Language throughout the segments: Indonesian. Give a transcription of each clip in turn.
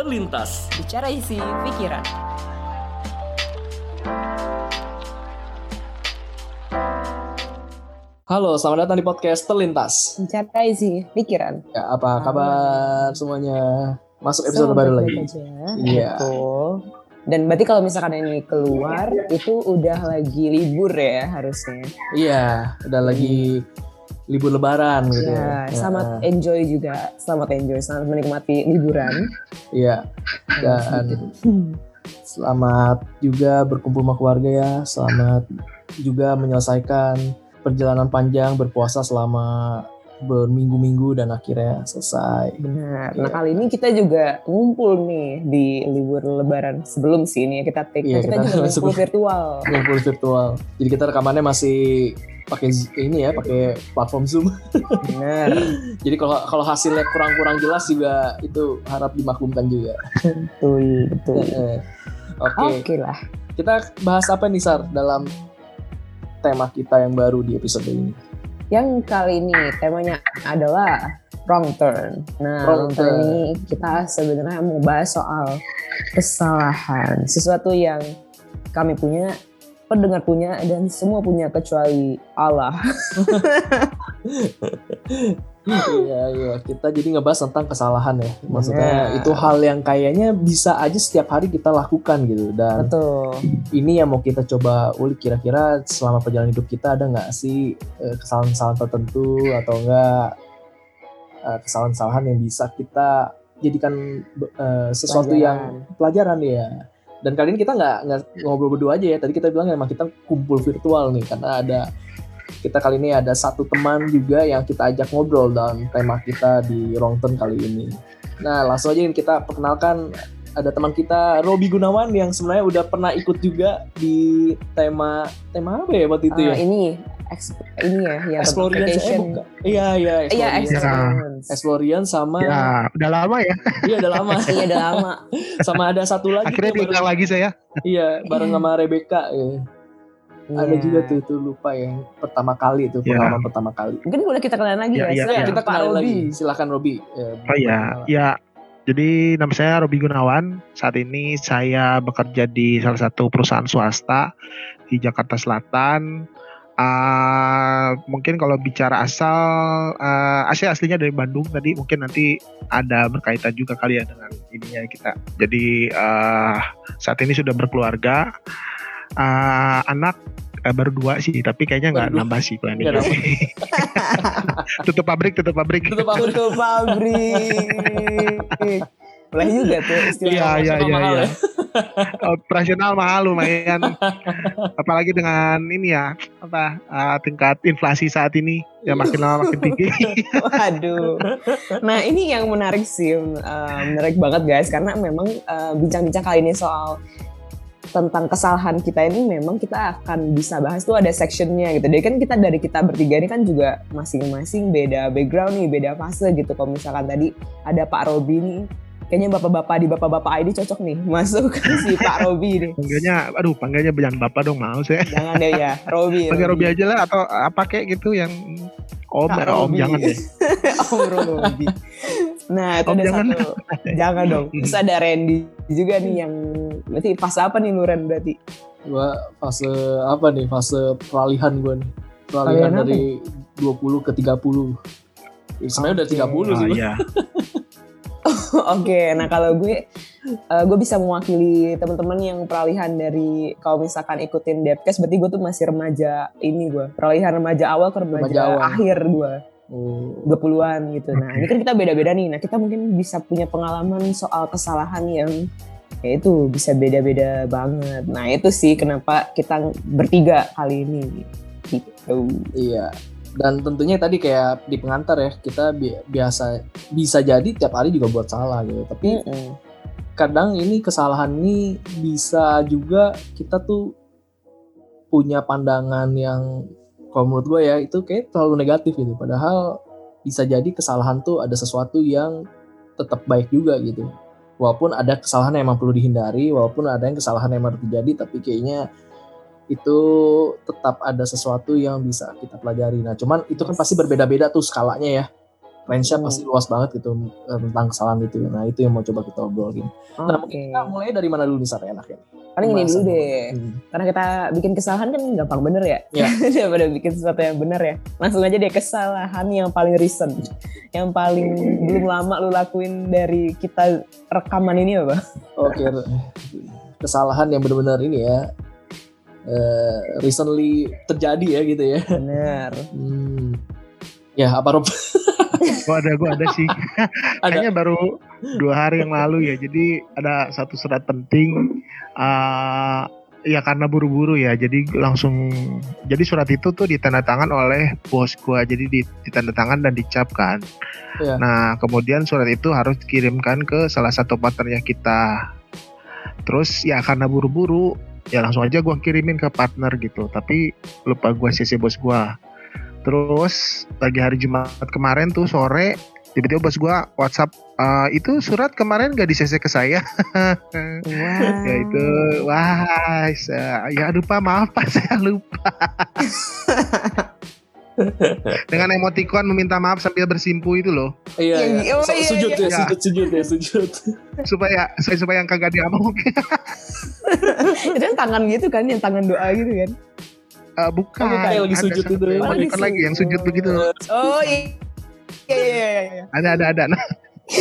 Terlintas. Bicara isi pikiran. Halo, selamat datang di podcast Terlintas. Bicara isi pikiran. Ya, apa kabar semuanya? Masuk episode Selamat baru lagi. Iya. Betul. Dan berarti kalau misalkan ini keluar itu udah lagi libur ya harusnya. Iya, udah lagi libur lebaran gitu. Ya, selamat enjoy juga. Selamat enjoy, selamat menikmati liburan. Iya. Dan selamat juga berkumpul sama keluarga ya. Selamat juga menyelesaikan perjalanan panjang berpuasa selama berminggu-minggu dan akhirnya selesai. Benar. Iya. Nah kali ini kita juga ngumpul nih di libur lebaran sebelum sih ini ya kita take. Iya, kita, kita juga ngumpul virtual. Ngumpul virtual. Jadi kita rekamannya masih pakai ini ya, pakai platform Zoom. Benar. Jadi kalau kalau hasilnya kurang-kurang jelas juga itu harap dimaklumkan juga. Betul, betul. Oke Oke, lah. kita bahas apa nih Sar dalam tema kita yang baru di episode ini? Yang kali ini temanya adalah wrong turn. Nah, Wrong turn. ini kita sebenarnya mau bahas soal kesalahan, sesuatu yang kami punya, pendengar punya, dan semua punya kecuali Allah. Iya iya kita jadi ngebahas tentang kesalahan ya. Maksudnya Benar. itu hal yang kayaknya bisa aja setiap hari kita lakukan gitu dan Betul. ini yang mau kita coba ulik kira-kira selama perjalanan hidup kita ada nggak sih eh, kesalahan-kesalahan tertentu atau enggak eh, kesalahan-kesalahan yang bisa kita jadikan eh, sesuatu yang pelajaran ya. Dan kali ini kita nggak ngobrol berdua aja ya. Tadi kita bilang emang kita kumpul virtual nih karena ada kita kali ini ada satu teman juga yang kita ajak ngobrol dalam tema kita di Wrong Turn kali ini. Nah langsung aja kita perkenalkan ada teman kita Robi Gunawan yang sebenarnya udah pernah ikut juga di tema tema apa ya waktu itu ya? Ah, ini ini ya tentang Explorian eh. Iya iya Iya, Explorian. sama Ya, udah lama ya. iya udah lama Iya udah lama. sama ada satu lagi Akhirnya tuh bareng- diundang lagi saya. iya bareng sama Rebecca ya. ada Iya. juga tuh itu lupa yang pertama kali itu Ya. pengalaman pertama kali Mungkin boleh kita kenalan lagi Iya, ya. iya, Silakan, iya. kita Robi. lagi silakan Robi Ya, Oh iya, ya. Jadi nama saya Robi Gunawan. Saat ini saya bekerja di salah satu perusahaan swasta di Jakarta Selatan. Ah, mungkin kalau bicara asal, uh, asli aslinya dari Bandung tadi. Mungkin nanti ada berkaitan juga kali ya dengan ininya kita. Jadi ah, saat ini sudah berkeluarga. Ah, anak eh, baru dua sih, tapi kayaknya nggak nambah sih planningnya. nambah. tutup pabrik, tutup pabrik. Tutup pabrik. Tutup pabrik. Boleh juga tuh istilah. Iya iya operasional iya mahal iya. ya. Operasional mahal lumayan. Apalagi dengan ini ya apa uh, tingkat inflasi saat ini ya makin lama makin tinggi. Waduh. Nah ini yang menarik sih, eh, menarik banget guys, karena memang eh, bincang-bincang kali ini soal tentang kesalahan kita ini memang kita akan bisa bahas tuh ada sectionnya gitu. Jadi kan kita dari kita bertiga ini kan juga masing-masing beda background nih, beda fase gitu. Kalau misalkan tadi ada Pak Robi nih, kayaknya bapak-bapak di bapak-bapak ID cocok nih masuk ke si Pak Robi nih. panggilnya, aduh panggilnya jangan bapak dong mau saya. Jangan deh ya, Robi. Panggil Robi aja lah atau apa kayak gitu yang om Kak om Robi. jangan deh. Om Robi. Nah, itu Om, ada jangan. satu. jangan dong. Terus ada Randy juga nih yang berarti fase apa nih lu Ren berarti? gua fase apa nih fase peralihan gua nih Peralihan peralihan apa dari 20 ke 30 Ya, sebenarnya udah Oke. 30 Oh, sih iya. Oke, nah kalau gue eh, gue bisa mewakili teman-teman yang peralihan dari kalau misalkan ikutin Depkes berarti gue tuh masih remaja ini gue. Peralihan remaja awal ke remaja, Remaja awal. akhir gue. Oh. 20-an gitu. Nah, ini kan kita beda-beda nih. Nah, kita mungkin bisa punya pengalaman soal kesalahan yang ya itu bisa beda-beda banget. Nah, itu sih kenapa kita bertiga kali ini. Gitu. Iya. Dan tentunya tadi kayak di pengantar ya, kita bi- biasa bisa jadi tiap hari juga buat salah gitu. Tapi Mm-mm. kadang ini kesalahan ini bisa juga kita tuh punya pandangan yang kalau menurut gue ya itu kayak terlalu negatif gitu. Padahal bisa jadi kesalahan tuh ada sesuatu yang tetap baik juga gitu. Walaupun ada kesalahan yang emang perlu dihindari, walaupun ada yang kesalahan yang emang terjadi, tapi kayaknya itu tetap ada sesuatu yang bisa kita pelajari. Nah, cuman itu kan pasti berbeda-beda tuh skalanya ya. range-nya Hmm. pasti luas banget gitu eh, tentang kesalahan itu. Nah itu yang mau coba kita obrolin. Nah Oke. mungkin kita mulai dari mana dulu nih Sar enaknya? Paling ini dulu deh. Hmm. Karena kita bikin kesalahan kan gampang bener ya. Iya. Daripada bikin sesuatu yang bener ya. Langsung aja deh kesalahan yang paling recent. Yang paling belum lama lu lakuin dari kita rekaman ini apa? Oke, kesalahan yang benar-benar ini ya eh, recently terjadi ya gitu ya. Bener. Hmm. Ya apa Rob? Gua ada, gua ada sih. Ada. Kayaknya baru dua hari yang lalu ya. Jadi ada satu surat penting. eh ya karena buru-buru ya. Jadi langsung. Jadi surat itu tuh ditandatangan oleh bos gua. Jadi di- ditandatangan dan dicap kan. Iya. Nah kemudian surat itu harus dikirimkan ke salah satu partnernya kita. Terus ya karena buru-buru ya langsung aja gua kirimin ke partner gitu. Tapi lupa gua CC bos gua. Terus lagi hari Jumat kemarin tuh sore tiba-tiba bos gua WhatsApp "Eh, itu surat kemarin gak di CC ke saya. Wow. ya itu wah ya aduh pak maaf pak saya lupa. Dengan emoticon meminta maaf sambil bersimpu itu loh Iya, Iya, iya. oh, Su- iya, sujud iya. ya, sujud sujud ya, sujud. supaya saya supaya yang kagak diamuk Itu kan tangan gitu kan, yang tangan doa gitu kan. Eh, bukan Oh, bukan, yang lagi sujud itu. yang Oh, lagi yang sujud begitu Oh iya. Iya iya iya. iya. ada ada ada nah,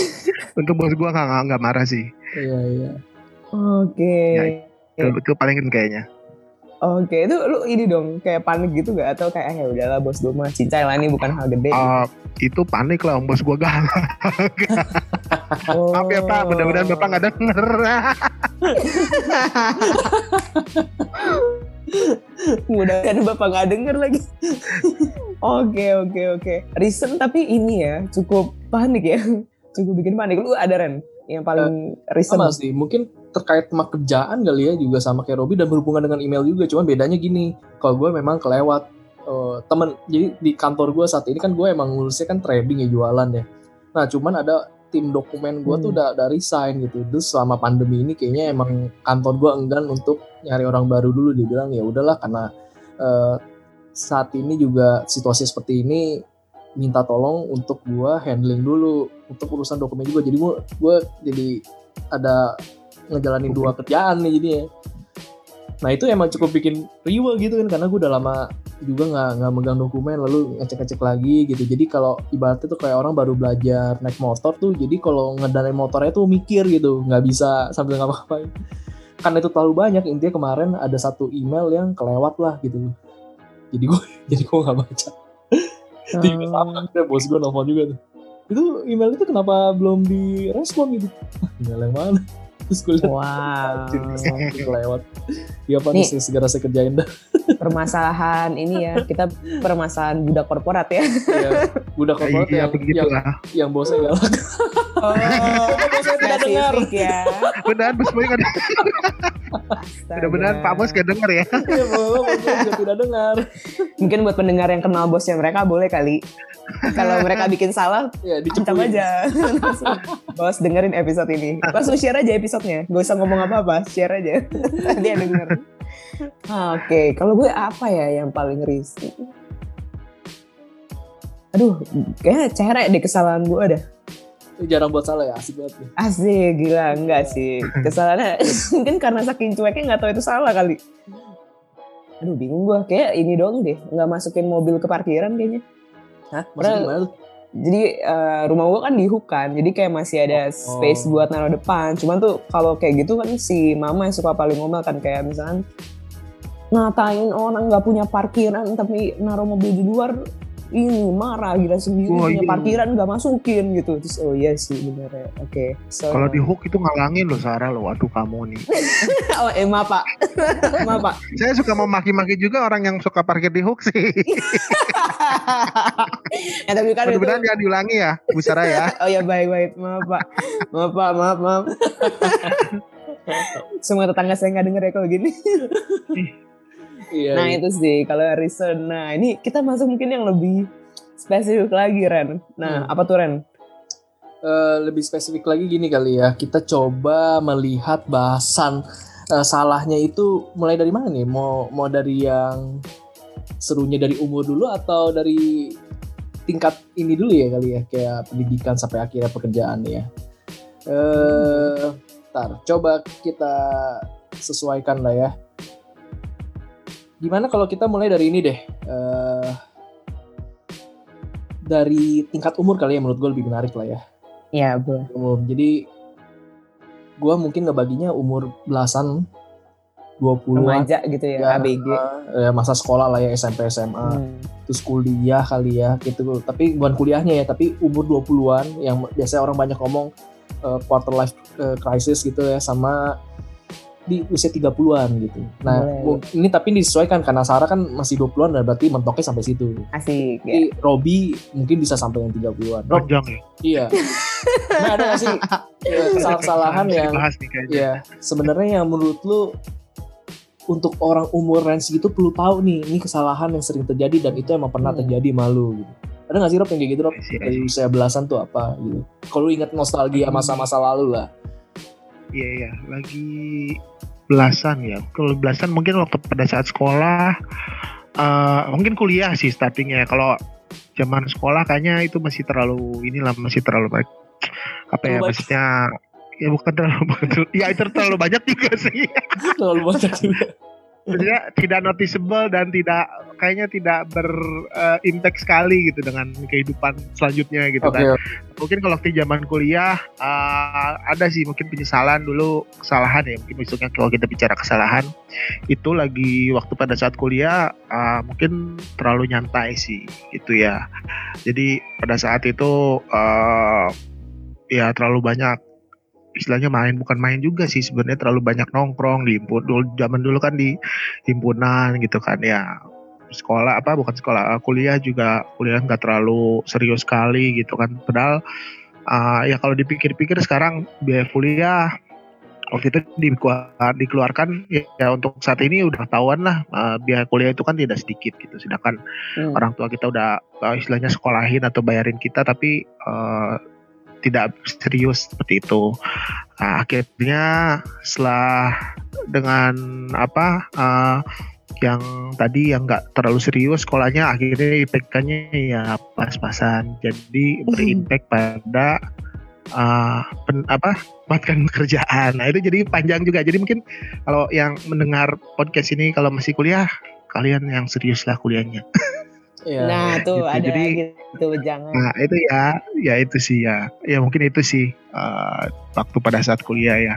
untuk bos gua nggak nggak- marah sih Iya, iya. Oke. Ya, itu, itu paling kayaknya Oke, itu lu ini dong kayak panik gitu gak atau kayak "Ah, ya udahlah bos gue mah cincai lah ini bukan hal gede. Eh, itu panik lah om bos gua galak Oh. maaf ya pak mudah-mudahan bapak nggak denger Mudah-mudahan bapak nggak denger lagi. Oke oke oke. Recent tapi ini ya cukup panik ya, cukup bikin panik. Lu ada Ren yang paling recent? Sama sih, mungkin terkait sama kerjaan kali ya juga sama kayak Robi dan berhubungan dengan email juga. Cuman bedanya gini, kalau gue memang kelewat eh, temen. Jadi di kantor gue saat ini kan gue emang ngurusin kan trading ya jualan ya. Nah cuman ada tim dokumen gue tuh Hmm. udah, udah resign gitu. Terus selama pandemi ini kayaknya emang kantor gue enggan untuk nyari orang baru dulu. Dia bilang ya udahlah karena eh, saat ini juga situasi seperti ini minta tolong untuk gue handling dulu untuk urusan dokumen juga. Jadi gue gue jadi ada ngejalanin dua kerjaan nih jadinya. Nah itu emang cukup bikin riwa gitu kan karena gue udah lama juga nggak nggak megang dokumen lalu ngecek-ngecek lagi gitu. Jadi kalau ibaratnya tuh kayak orang baru belajar naik motor tuh, jadi kalau ngedanain motornya tuh mikir gitu, nggak bisa sambil ngapa-ngapain. Karena itu terlalu banyak intinya kemarin ada satu email yang kelewat lah gitu. Jadi gue jadi gue nggak baca. Itu juga sama, ada bos gue nelfon juga tuh. Itu email itu kenapa belum direspon gitu? Email yang mana? Terus gue liat Wow. Kelewat. Iya apa nih segera saya kerjain dah. Permasalahan ini ya kita permasalahan budak korporat ya. ya, budak korporat iya yang, begitu yang, lah yang bosnya galak. Oh, bosnya tidak dengar. ya. beneran bos boy kan bener-bener pak bos gak denger ya Iya, bos, juga tidak dengar. Mungkin buat pendengar yang kenal bosnya mereka boleh kali. Kalau mereka bikin salah, Ya, ancam aja. Bos dengerin episode ini. Langsung share aja episodenya. Gak usah ngomong apa-apa, share aja. Dia denger. Oke, kalau gue apa ya yang paling risih? Aduh, kayaknya cerek deh kesalahan gue ada. Jarang buat salah ya, asik banget. nih. Asik, gila. Enggak sih. Kesalahannya mungkin karena saking cueknya nggak tahu itu salah kali. Aduh, bingung gue. Kayak ini doang deh. Nggak masukin mobil ke parkiran kayaknya. Hah? Maksudnya gimana tuh? Jadi eh, rumah gue kan di hook kan, jadi kayak masih ada space Oh. buat naruh depan. Cuman tuh kalau kayak gitu kan si mama yang suka paling ngomel kan kayak misalkan ngatain orang nggak punya parkiran tapi naruh mobil di luar ini marah gila sendiri punya iya. parkiran nggak masukin gitu. Terus oh iya sih bener ya. Oke so, kalau di hook itu ngalangin loh Sarah loh. Waduh kamu nih. Oh eh maaf pak. Maaf pak. Saya suka memaki-maki juga orang yang suka parkir di hook sih. Ya tapi kan itu mudah-mudahan jangan diulangi ya Bu Sarah ya. Oh ya baik baik maaf pak. Maaf pak. Maaf maaf. Semua tetangga saya nggak denger ya kalau gini Iya, nah iya. itu sih kalau reason nah ini kita masuk mungkin yang lebih spesifik lagi Ren nah Hmm. apa tuh Ren Eh, lebih spesifik lagi gini kali ya. Kita coba melihat bahasan eh, salahnya itu mulai dari mana nih? Mau mau dari yang serunya dari umur dulu atau dari tingkat ini dulu ya kali ya kayak pendidikan sampai akhirnya pekerjaan ya. Eh, ntar coba kita sesuaikan lah ya. Gimana kalau kita mulai dari ini deh? Eh, dari tingkat umur kali ya menurut gue lebih menarik lah ya. Iya, boleh. Umur. Jadi gue mungkin ngebaginya umur belasan 20-an Remaja gitu ya, Ya, ABG. ya, masa sekolah lah ya SMP SMA Hmm. terus kuliah kali ya gitu tapi bukan kuliahnya ya tapi umur 20-an yang biasanya orang banyak ngomong uh, quarter life uh, crisis gitu ya sama di usia 30-an gitu. Nah, Boleh. ini tapi disesuaikan karena Sarah kan masih 20-an dan berarti mentoknya sampai situ. Asik ya. Tapi Robi mungkin bisa sampai yang 30-an. Rob, Panjang ya. iya. Nah, ada gak sih ya, kesalahan-kesalahan yang ya sebenarnya yang menurut lu untuk orang umur range gitu perlu tahu nih ini kesalahan yang sering terjadi dan itu emang pernah Hmm. terjadi malu gitu. Ada gak sih Rob yang kayak gitu Rob? I see, I Dari see. usia belasan tuh apa gitu. Kalau lu ingat nostalgia masa-masa lalu lah. Iya iya, lagi belasan ya. Kalau belasan mungkin waktu pada saat sekolah, eh mungkin kuliah sih startingnya. Kalau zaman sekolah kayaknya itu masih terlalu inilah masih terlalu baik. Apa ya maksudnya? Ya bukan terlalu banyak. Ya itu terlalu banyak juga sih. Terlalu banyak juga. Maksudnya tidak noticeable dan tidak kayaknya tidak berimpact sekali gitu dengan kehidupan selanjutnya gitu kan. Oke. mungkin kalau waktu zaman kuliah uh, ada sih mungkin penyesalan dulu kesalahan ya mungkin besoknya kalau kita bicara kesalahan itu lagi waktu pada saat kuliah uh, mungkin terlalu nyantai sih gitu ya jadi pada saat itu uh, ya terlalu banyak istilahnya main bukan main juga sih sebenarnya terlalu banyak nongkrong di himpun dulu zaman dulu kan di himpunan gitu kan ya. Sekolah apa bukan sekolah uh, kuliah juga kuliah nggak terlalu serius sekali gitu kan. Padahal uh, ya kalau dipikir-pikir sekarang biaya kuliah waktu itu dikeluarkan ya, ya untuk saat ini udah tahuan lah uh, biaya kuliah itu kan tidak sedikit gitu. Sedangkan Hmm. orang tua kita udah uh, istilahnya sekolahin atau bayarin kita tapi uh, tidak serius seperti itu. Nah, akhirnya setelah dengan apa uh, yang tadi yang nggak terlalu serius sekolahnya akhirnya IPK-nya ya pas-pasan jadi berimpact pada uh, pen- apa mendapatkan pekerjaan. Nah itu jadi panjang juga. Jadi mungkin kalau yang mendengar podcast ini kalau masih kuliah kalian yang serius lah kuliahnya. Iya. Nah, tuh gitu. ada Jadi- gitu jangan. Nah itu ya, ya itu sih ya, ya mungkin itu sih uh, waktu pada saat kuliah ya.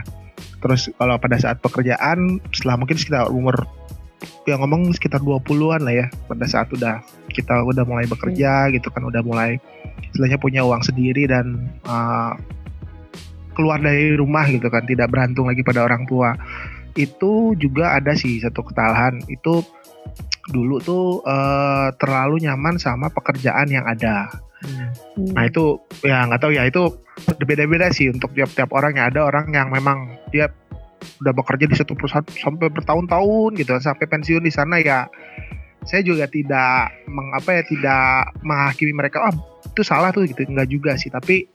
Terus kalau pada saat pekerjaan, setelah mungkin sekitar umur yang ngomong sekitar 20-an lah ya, pada saat udah kita udah mulai bekerja gitu kan, udah mulai istilahnya punya uang sendiri dan uh, keluar dari rumah gitu kan, tidak berantung lagi pada orang tua. Itu juga ada sih satu kesalahan itu dulu tuh eh, terlalu nyaman sama pekerjaan yang ada. Hmm. Nah itu ya nggak tahu ya itu beda-beda sih untuk tiap-tiap orang ya ada orang yang memang dia udah bekerja di satu perusahaan sampai bertahun-tahun gitu sampai pensiun di sana ya saya juga tidak mengapa ya tidak menghakimi mereka ah itu salah tuh gitu nggak juga sih tapi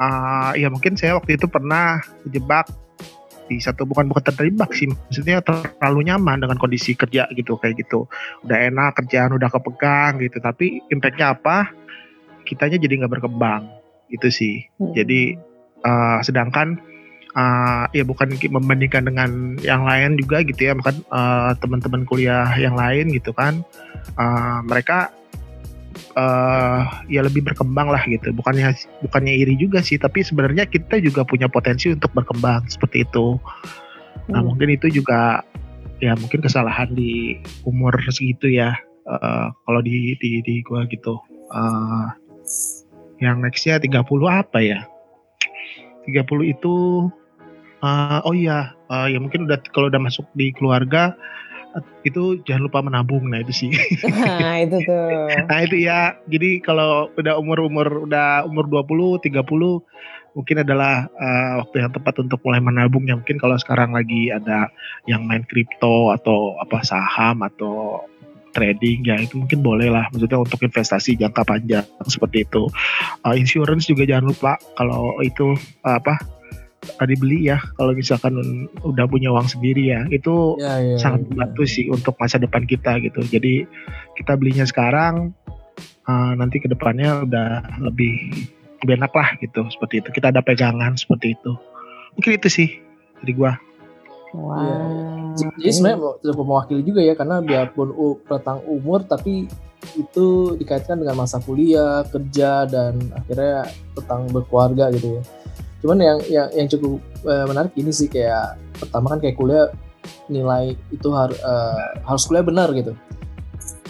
ah, ya mungkin saya waktu itu pernah terjebak di satu bukan bukan terjebak sih. Maksudnya terlalu nyaman dengan kondisi kerja gitu kayak gitu. Udah enak kerjaan udah kepegang gitu. Tapi impactnya apa? Kitanya jadi nggak berkembang. Gitu sih. Hmm. jadi uh, sedangkan uh, ya bukan membandingkan dengan yang lain juga gitu ya. Bahkan uh, teman-teman kuliah yang lain gitu kan. Uh, mereka uh, ya lebih berkembang lah gitu. Bukannya bukannya iri juga sih tapi sebenarnya kita juga punya potensi untuk berkembang seperti itu. Nah Hmm. mungkin itu juga ya mungkin kesalahan di umur segitu ya uh, kalau di di di gua gitu. Uh, yang nextnya 30 apa ya? 30 itu uh, oh iya uh, ya mungkin udah kalau udah masuk di keluarga itu jangan lupa menabung. Nah itu sih. Nah, itu tuh. nah itu ya. Jadi kalau udah umur-umur udah umur 20 30 mungkin adalah uh, waktu yang tepat untuk mulai menabung ya mungkin kalau sekarang lagi ada yang main kripto atau apa saham atau trading ya itu mungkin boleh lah. Maksudnya untuk investasi jangka panjang seperti itu. Uh, insurance juga jangan lupa kalau itu uh, apa tadi beli ya kalau misalkan udah punya uang sendiri ya itu Ya, ya, sangat ya. membantu sih untuk masa depan kita gitu. Jadi kita belinya sekarang uh, nanti ke depannya udah lebih lebih enak lah gitu seperti itu kita ada pegangan seperti itu mungkin itu sih dari gua Wow. Ya. Jadi sebenarnya tidak mewakili juga ya karena biarpun tentang umur tapi itu dikaitkan dengan masa kuliah, kerja dan akhirnya tentang berkeluarga gitu ya. Cuman yang yang yang cukup uh, menarik ini sih kayak pertama kan kayak kuliah nilai itu har, uh, harus kuliah benar gitu.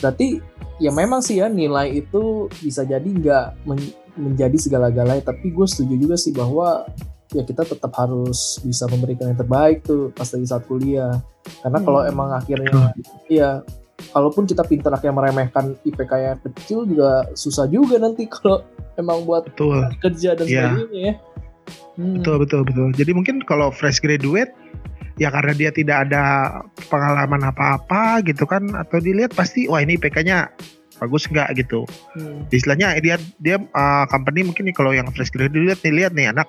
Berarti ya memang sih ya nilai itu bisa jadi nggak men menjadi segala-galanya tapi gue setuju juga sih bahwa ya kita tetap harus bisa memberikan yang terbaik tuh pas lagi saat kuliah karena kalau hmm. emang akhirnya ya kalaupun kita pintar akhirnya meremehkan IPK yang kecil juga susah juga nanti kalau emang buat betul. kerja dan yeah. sebagainya ya hmm. betul betul betul jadi mungkin kalau fresh graduate ya karena dia tidak ada pengalaman apa-apa gitu kan atau dilihat pasti wah ini IPK-nya bagus nggak gitu. Hmm. Istilahnya dia dia uh, company mungkin nih kalau yang fresh graduate nih lihat nih anak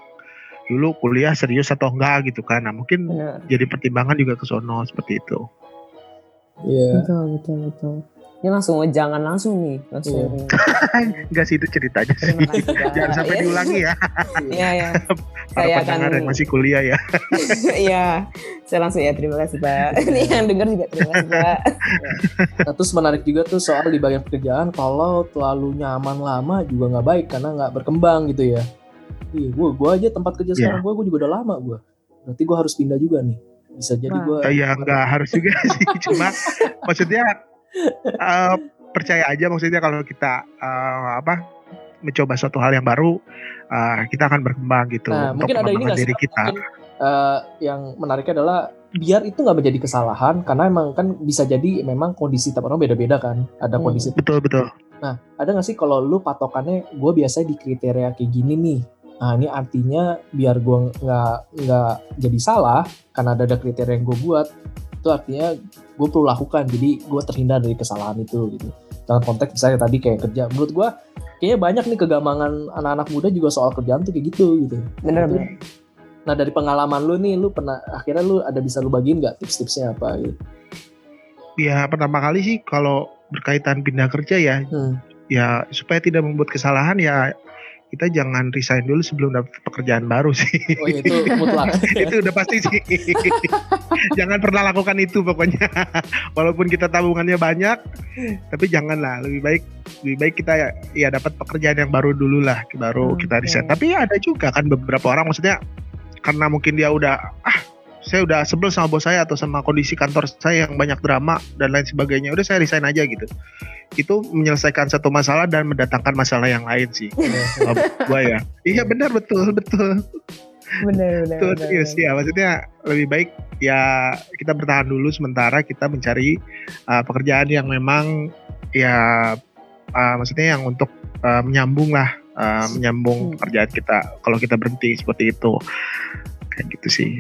dulu kuliah serius atau enggak gitu kan. Nah mungkin Benar. jadi pertimbangan juga ke sono seperti itu. Iya. Yeah. Betul betul betul. Ini langsung jangan langsung nih langsung. Yeah. Enggak sih itu ceritanya sih. jangan sampai ya. diulangi ya. Iya ya. Saya akan yang masih kuliah ya. Iya. saya langsung ya terima kasih Pak. Ini yang dengar juga terima kasih Pak. nah, terus menarik juga tuh soal di bagian pekerjaan kalau terlalu nyaman lama juga nggak baik karena nggak berkembang gitu ya. Iya, gue gue aja tempat kerja yeah. sekarang gue gue juga udah lama gue. Berarti gue harus pindah juga nih. Bisa jadi gue. Ya nggak harus juga sih, cuma maksudnya uh, percaya aja maksudnya kalau kita uh, apa mencoba suatu hal yang baru, uh, kita akan berkembang gitu nah, untuk mungkin ada ini diri kita. Mungkin, uh, yang menariknya adalah biar itu nggak menjadi kesalahan karena emang kan bisa jadi memang kondisi tiap orang beda-beda kan ada hmm. kondisi betul betul nah ada nggak sih kalau lu patokannya gue biasanya di kriteria kayak gini nih Nah ini artinya biar gue nggak nggak jadi salah karena ada, ada kriteria yang gue buat itu artinya gue perlu lakukan jadi gue terhindar dari kesalahan itu gitu. Dalam konteks misalnya tadi kayak kerja, menurut gue kayaknya banyak nih kegamangan anak-anak muda juga soal kerjaan tuh kayak gitu gitu. Bener bener. Nah dari pengalaman lu nih, lu pernah akhirnya lu ada bisa lu bagiin nggak tips-tipsnya apa gitu? Ya pertama kali sih kalau berkaitan pindah kerja ya, hmm. ya supaya tidak membuat kesalahan ya kita jangan resign dulu sebelum dapat pekerjaan baru sih. Oh itu mutlak. itu udah pasti sih. jangan pernah lakukan itu pokoknya. Walaupun kita tabungannya banyak, tapi janganlah. Lebih baik lebih baik kita ya, ya dapat pekerjaan yang baru dulu lah, baru hmm, kita resign. Okay. Tapi ada juga kan beberapa orang maksudnya karena mungkin dia udah ah saya udah sebel sama bos saya atau sama kondisi kantor saya yang banyak drama dan lain sebagainya udah saya resign aja gitu. Itu menyelesaikan satu masalah dan mendatangkan masalah yang lain sih. Gua ya. Iya benar betul betul. Benar benar betul serius ya. maksudnya lebih baik ya kita bertahan dulu sementara kita mencari uh, pekerjaan yang memang ya uh, maksudnya yang untuk uh, menyambung lah uh, menyambung hmm. pekerjaan kita kalau kita berhenti seperti itu. Kayak gitu sih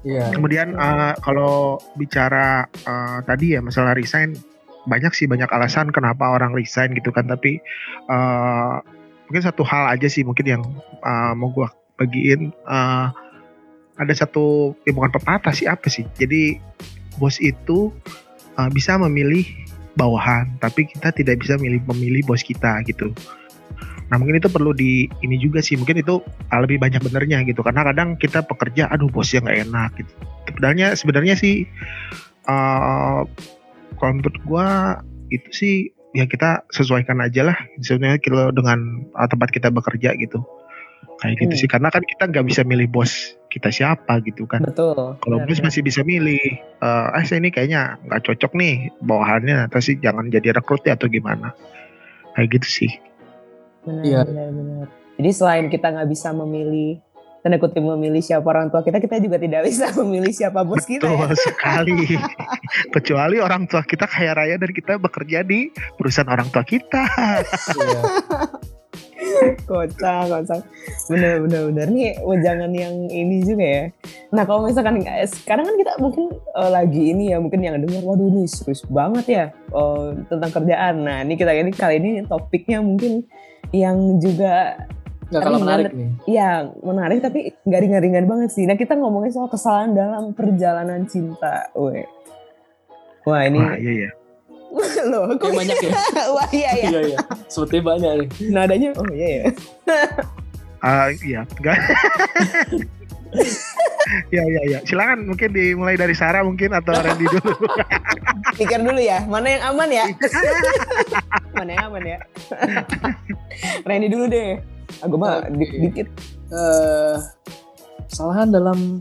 Yeah. Kemudian uh, kalau bicara uh, tadi ya masalah resign banyak sih banyak alasan kenapa orang resign gitu kan. Tapi uh, mungkin satu hal aja sih mungkin yang uh, mau gua bagiin uh, ada satu ya bukan pepatah sih apa sih? Jadi bos itu uh, bisa memilih bawahan tapi kita tidak bisa memilih memilih bos kita gitu Nah mungkin itu perlu di ini juga sih mungkin itu ah, lebih banyak benernya gitu. Karena kadang kita pekerja aduh bosnya nggak enak gitu. Sebenarnya sebenarnya sih uh, kalau menurut gue itu sih ya kita sesuaikan aja lah. Sebenarnya kalau dengan uh, tempat kita bekerja gitu. Kayak gitu hmm. sih karena kan kita nggak bisa milih bos kita siapa gitu kan. Betul kalau bos masih bisa milih uh, eh saya ini kayaknya nggak cocok nih bawahannya atau sih jangan jadi rekrut ya atau gimana. Kayak gitu sih Benar, iya. benar, benar. Jadi selain kita nggak bisa memilih tanda kutip memilih siapa orang tua kita, kita juga tidak bisa memilih siapa bos kita. Betul ya? sekali. Kecuali orang tua kita kaya raya dan kita bekerja di perusahaan orang tua kita. Iya. kocak, kocak. Bener, bener, bener. Nih jangan yang ini juga ya. Nah kalau misalkan sekarang kan kita mungkin uh, lagi ini ya, mungkin yang dengar, waduh ini serius banget ya uh, tentang kerjaan. Nah ini kita ini kali ini topiknya mungkin yang juga Gak kalah menarik nih. Iya, menarik tapi nggak ringan-ringan banget sih. Nah, kita ngomongin soal kesalahan dalam perjalanan cinta. Weh. Wah, ini. Wah, iya, iya. Loh, kok Kayak banyak ya? Wah iya ya. iya iya. Sepertinya banyak nih. Nadanya, oh iya ya. Ah, iya, enggak. ya ya ya. Silakan mungkin dimulai dari Sarah mungkin atau Randy dulu. Pikir dulu ya, mana yang aman ya? mana yang aman ya? Randy dulu deh. Aku mah Oke. di- dikit. eh kesalahan dalam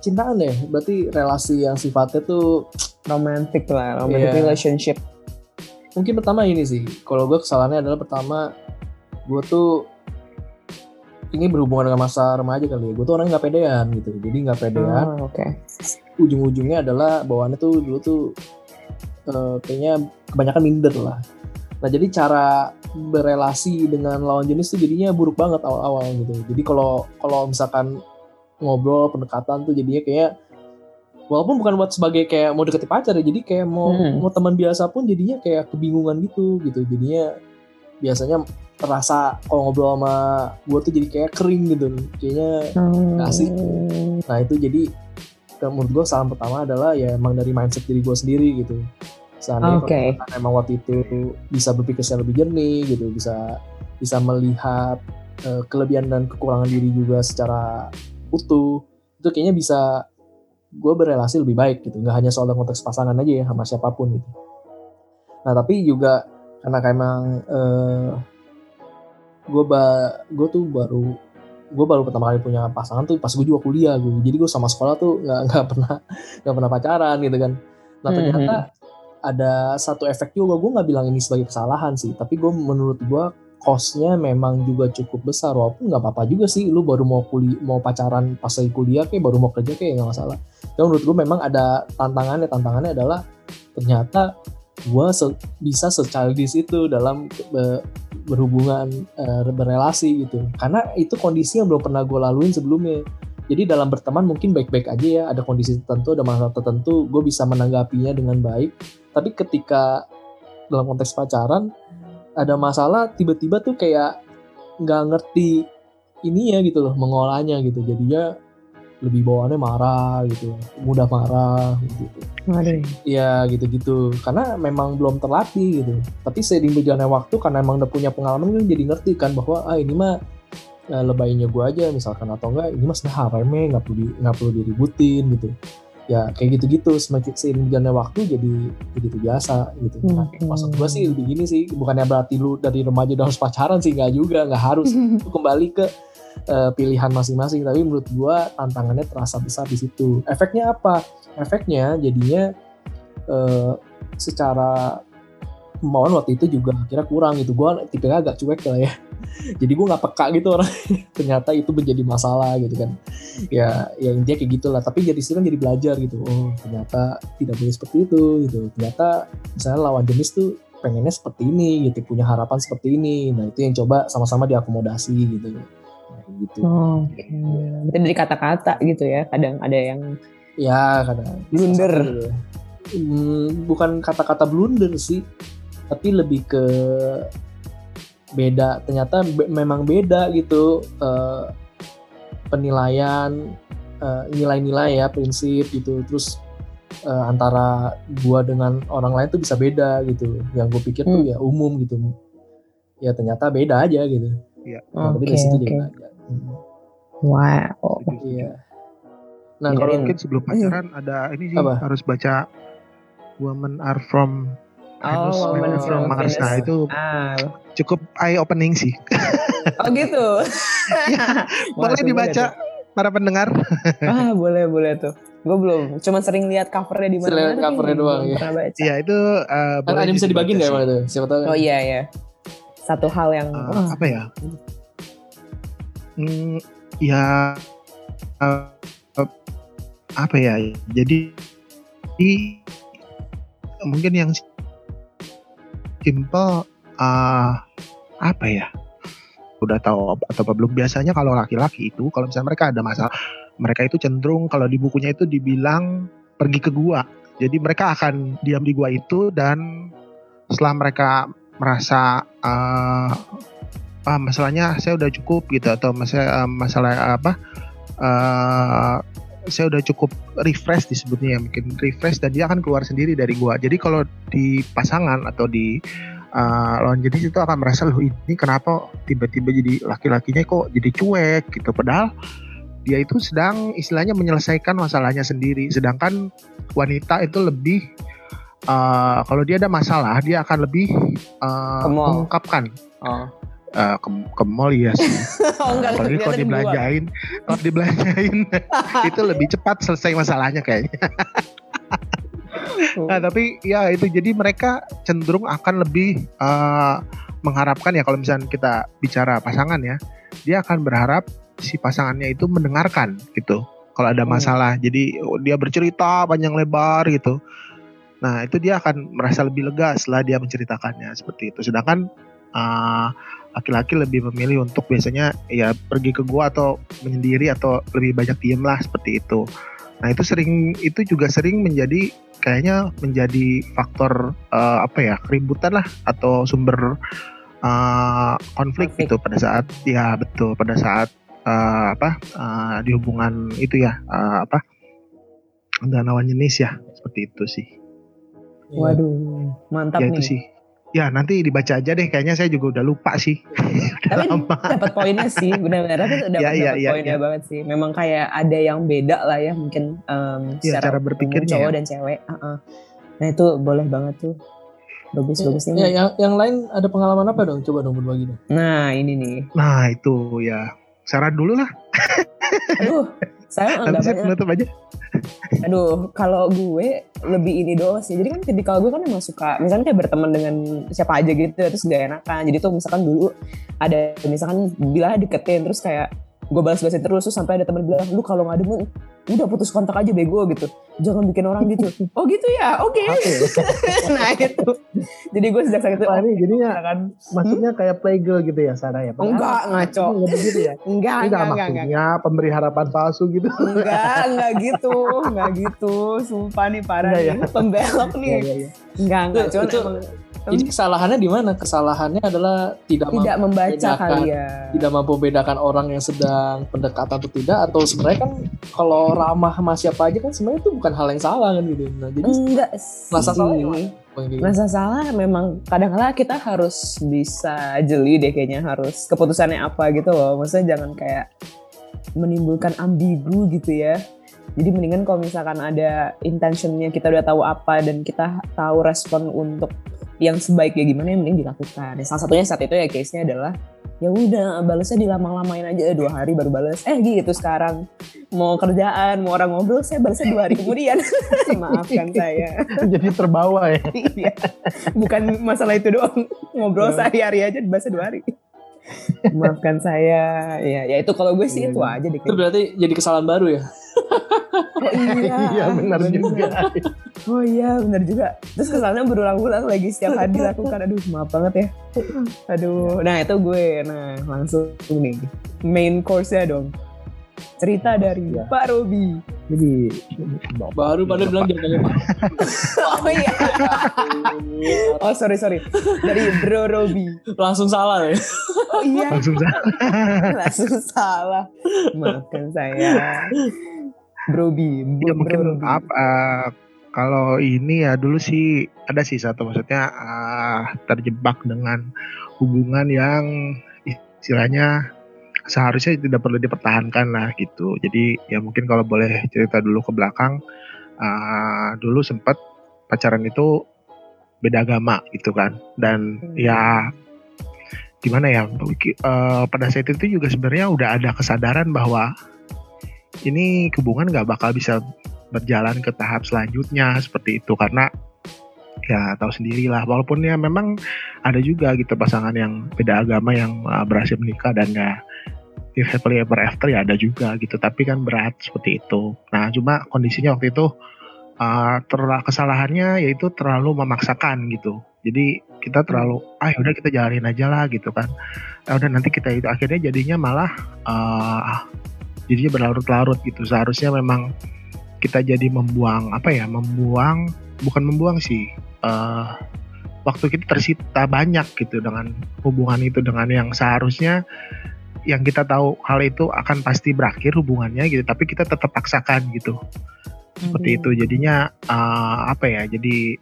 cintaan ya. Berarti relasi yang sifatnya tuh Romantic lah, romantic Iya. relationship. mungkin pertama ini sih. Kalau gue kesalahannya adalah pertama gue tuh ini berhubungan dengan masa remaja kali ya. Gue tuh orang nggak pedean gitu. Jadi nggak pedean. Oh, oke. ujung-ujungnya adalah bawaannya tuh dulu tuh eh, kayaknya kebanyakan minder lah. Nah jadi cara berelasi dengan lawan jenis tuh jadinya buruk banget awal-awal gitu. Jadi kalau kalau misalkan ngobrol pendekatan tuh jadinya kayak walaupun bukan buat sebagai kayak mau deketin pacar ya, jadi kayak mau Hmm. mau teman biasa pun jadinya kayak kebingungan gitu gitu. Jadinya biasanya terasa kalau ngobrol sama gue tuh jadi kayak kering gitu. Kayaknya Nggak asik. Nah itu jadi ke- menurut gue saran pertama adalah ya emang dari mindset diri gue sendiri gitu. Seandainya Oke. kalau emang waktu itu bisa berpikir secara lebih jernih gitu, bisa bisa melihat eh, kelebihan dan kekurangan diri juga secara utuh, itu kayaknya bisa gue berrelasi lebih baik gitu. Nggak hanya soal konteks pasangan aja ya sama siapa pun gitu. Nah tapi juga karena kayak emang eh, gue ba gue tuh baru gue baru pertama kali punya pasangan tuh pas gue juga kuliah gue jadi gue sama sekolah tuh nggak nggak pernah nggak pernah pacaran gitu kan. Nah ternyata ada satu efek juga gue nggak bilang ini sebagai kesalahan sih. Tapi gue menurut gue costnya memang juga cukup besar. Walaupun nggak apa-apa juga sih lu baru mau kuliah mau pacaran pas lagi kuliah kayak baru mau kerja kayak nggak masalah. Tapi menurut gue memang ada tantangannya tantangannya adalah ternyata gue se- bisa se-childish itu dalam be- berhubungan eh, berrelasi gitu. Karena itu kondisi yang belum pernah gue laluin sebelumnya. Jadi dalam berteman mungkin baik-baik aja ya ada kondisi tertentu ada masalah tertentu gue bisa menanggapinya dengan baik. Tapi ketika dalam konteks pacaran ada masalah tiba-tiba tuh kayak nggak ngerti ini ya gitu loh mengolahnya gitu. Jadinya lebih bawaannya marah gitu mudah marah gitu. Ya gitu-gitu. Karena memang belum terlatih gitu. Tapi seiring berjalannya waktu karena emang udah punya pengalaman kan jadi ngerti kan bahwa ah ini mah eh, lebaynya gue aja misalkan atau enggak ini mah sebenarnya haremnya nggak perlu nggak perlu diributin gitu. Ya kayak gitu-gitu. Semakin seiring berjalannya waktu jadi jadi biasa gitu. Nah, Oke. maksud gue sih lebih gini sih. Bukannya berarti lu dari remaja udah harus pacaran sih nggak juga nggak harus. Kembali ke eh, pilihan masing-masing tapi menurut gua tantangannya terasa besar di situ. Efeknya apa? Efeknya jadinya eh, secara kemauan waktu itu juga kira kurang gitu. Gua tipenya agak cuek lah ya. Jadi gua nggak peka gitu orang. Ternyata itu menjadi masalah gitu kan. Ya ya intinya kayak gitulah. Tapi jadi situ kan jadi belajar gitu. Oh ternyata tidak boleh seperti itu gitu. Ternyata misalnya lawan jenis tuh pengennya seperti ini gitu. Punya harapan seperti ini. Nah itu yang coba sama-sama diakomodasi gitu gitu Oke. Berarti dari kata-kata gitu ya. Kadang ada yang ya kadang Blunder. gitu ya. Hmm, bukan kata-kata blunder sih tapi lebih ke beda ternyata be- memang beda gitu eh, penilaian eh, nilai-nilai ya prinsip gitu terus eh, antara gua dengan orang lain tuh bisa beda gitu yang gue pikir tuh Hmm. ya umum gitu ya ternyata beda aja gitu Iya. Nah, tapi Oke, dari situ Wow. iya nah Dengerin. kalau Mungkin sebelum pacaran ada ini sih Apa? harus baca Women Are From Venus, Oh, Men Women From from Mars. Venus. Nah itu Ah. cukup eye opening sih. Oh gitu. Boleh tuh, dibaca para pendengar. Ah boleh boleh tuh. Gue belum. Cuma sering lihat covernya di mana. Sering lihat covernya doang, ya. Iya itu uh, ada yang bisa dibagiin nggak emang itu siapa tahu kan? Oh iya ya. Satu hal yang wah, apa ya? Hmm, ya eh, apa ya? Jadi di mungkin yang simple eh, apa ya? Udah tahu atau belum? Biasanya kalau laki-laki itu kalau misalnya mereka ada masalah, mereka itu cenderung kalau di bukunya itu dibilang pergi ke gua. Jadi mereka akan diam di gua itu dan setelah mereka merasa eh, ah masalahnya saya udah cukup gitu atau masalah masalah apa eh, saya udah cukup refresh disebutnya ya mungkin refresh dan dia akan keluar sendiri dari gua. Jadi kalau di pasangan atau di uh, lawan jenis itu akan merasa loh ini kenapa tiba-tiba jadi laki-lakinya kok jadi cuek? Gitu. Padahal dia itu sedang istilahnya menyelesaikan masalahnya sendiri. Sedangkan wanita itu lebih uh, kalau dia ada masalah dia akan lebih uh, mengungkapkan. Oh uh, ke, ke mall ya sih. oh, enggak, Apalagi kalau dibelanjain, kalau dibelanjain itu lebih cepat selesai masalahnya kayaknya. nah tapi ya itu jadi mereka cenderung akan lebih uh, mengharapkan ya kalau misalnya kita bicara pasangan ya, dia akan berharap si pasangannya itu mendengarkan gitu. Kalau ada hmm. masalah, hmm. jadi dia bercerita panjang lebar gitu. Nah itu dia akan merasa lebih lega setelah dia menceritakannya seperti itu. Sedangkan uh, laki-laki lebih memilih untuk biasanya ya pergi ke gua atau menyendiri atau lebih banyak diem lah seperti itu. Nah itu sering itu juga sering menjadi kayaknya menjadi faktor uh, apa ya keributan lah atau sumber uh, konflik gitu pada saat ya betul pada saat uh, apa uh, di hubungan itu ya uh, apa dan lawan jenis ya seperti itu sih. Waduh mantap ya, nih. Itu sih Ya nanti dibaca aja deh. Kayaknya saya juga udah lupa sih. Tapi dapat poinnya sih, benar-benar tapi dapat ya, ya, ya, poinnya ya. banget sih. Memang kayak ada yang beda lah ya mungkin um, ya, secara cara berpikirnya cowok ya. dan cewek. Uh -uh. Nah itu boleh banget tuh. Bagus bagus ya, ya, yang yang lain ada pengalaman apa dong? Coba dong berbagi dong. Nah ini nih. Nah itu ya. Saran dulu lah. Aduh, saya enggak banyak. aja. Aduh, kalau gue lebih ini doang sih. Jadi kan ketika gue kan emang suka, misalnya kayak berteman dengan siapa aja gitu, terus gak enakan. Jadi tuh misalkan dulu ada misalkan bila deketin terus kayak gue balas-balasin terus terus sampai ada teman bilang lu kalau nggak demen udah putus kontak aja bego gitu. Jangan bikin orang gitu. Oh gitu ya? Oke. Okay. nah itu jadi gue sejak saat itu oh, ini jadinya kan. maksudnya hmm? kayak playgirl gitu ya Sarah ya? Enggak ngaco. enggak begitu ya? Enggak enggak, enggak, maksudnya enggak. pemberi harapan palsu gitu? Enggak enggak gitu enggak gitu. Sumpah nih parah enggak, nih. ya? pembelok nih. ya, ya, ya. enggak enggak cuma jadi kesalahannya di mana? Kesalahannya adalah tidak, tidak membaca kali ya. Tidak mampu membedakan orang yang sedang pendekatan atau tidak atau sebenarnya kan kalau ramah sama siapa aja kan sebenarnya itu bukan hal yang salah kan gitu. Nah, jadi enggak rasa salah Rasa salah memang kadang-kadang kita harus bisa jeli deh kayaknya harus keputusannya apa gitu loh. Maksudnya jangan kayak menimbulkan ambigu gitu ya. Jadi mendingan kalau misalkan ada intentionnya kita udah tahu apa dan kita tahu respon untuk yang sebaiknya gimana yang mending dilakukan. Salah satunya saat itu ya case-nya adalah ya udah balasnya dilamang-lamain aja dua hari baru balas eh gitu sekarang. Mau kerjaan mau orang ngobrol saya balasnya dua hari kemudian. Maafkan saya. Jadi terbawa ya. Iya. Bukan masalah itu doang. Ngobrol iya. sehari-hari aja balasnya dua hari maafkan saya. Ya ya itu kalau gue sih iya, itu iya. aja deh itu berarti jadi kesalahan baru ya? Oh iya. Iya benar juga. Oh iya benar juga. Terus kesannya berulang-ulang lagi setiap hari dilakukan. Aduh maaf banget ya. Aduh. Nah itu gue. Nah langsung nih. Main course-nya dong cerita dari ya. Pak Robi. Jadi baru pada bilang dia Pak. oh iya. oh sorry sorry. Dari Bro Robi. Langsung salah ya. Oh iya. Langsung salah. Langsung salah. Maafkan saya. Brobi, ya, mungkin maaf uh, kalau ini ya dulu sih ada sih satu maksudnya uh, terjebak dengan hubungan yang istilahnya seharusnya tidak perlu dipertahankan lah gitu. Jadi ya mungkin kalau boleh cerita dulu ke belakang, uh, dulu sempat pacaran itu beda agama gitu kan, dan hmm. ya gimana ya uh, pada saat itu juga sebenarnya udah ada kesadaran bahwa ini hubungan nggak bakal bisa berjalan ke tahap selanjutnya seperti itu karena ya tahu sendiri lah walaupun ya memang ada juga gitu pasangan yang beda agama yang uh, berhasil menikah dan ya happily ever after ya ada juga gitu. Tapi kan berat seperti itu. Nah cuma kondisinya waktu itu uh, kesalahannya yaitu terlalu memaksakan gitu. Jadi kita terlalu ah udah kita jalanin aja lah gitu kan. Ya udah nanti kita itu akhirnya jadinya malah uh, jadinya berlarut-larut gitu. Seharusnya memang kita jadi membuang apa ya membuang bukan membuang sih uh, waktu kita tersita banyak gitu dengan hubungan itu dengan yang seharusnya yang kita tahu hal itu akan pasti berakhir hubungannya gitu tapi kita tetap paksakan gitu seperti Hmm. itu jadinya uh, apa ya jadi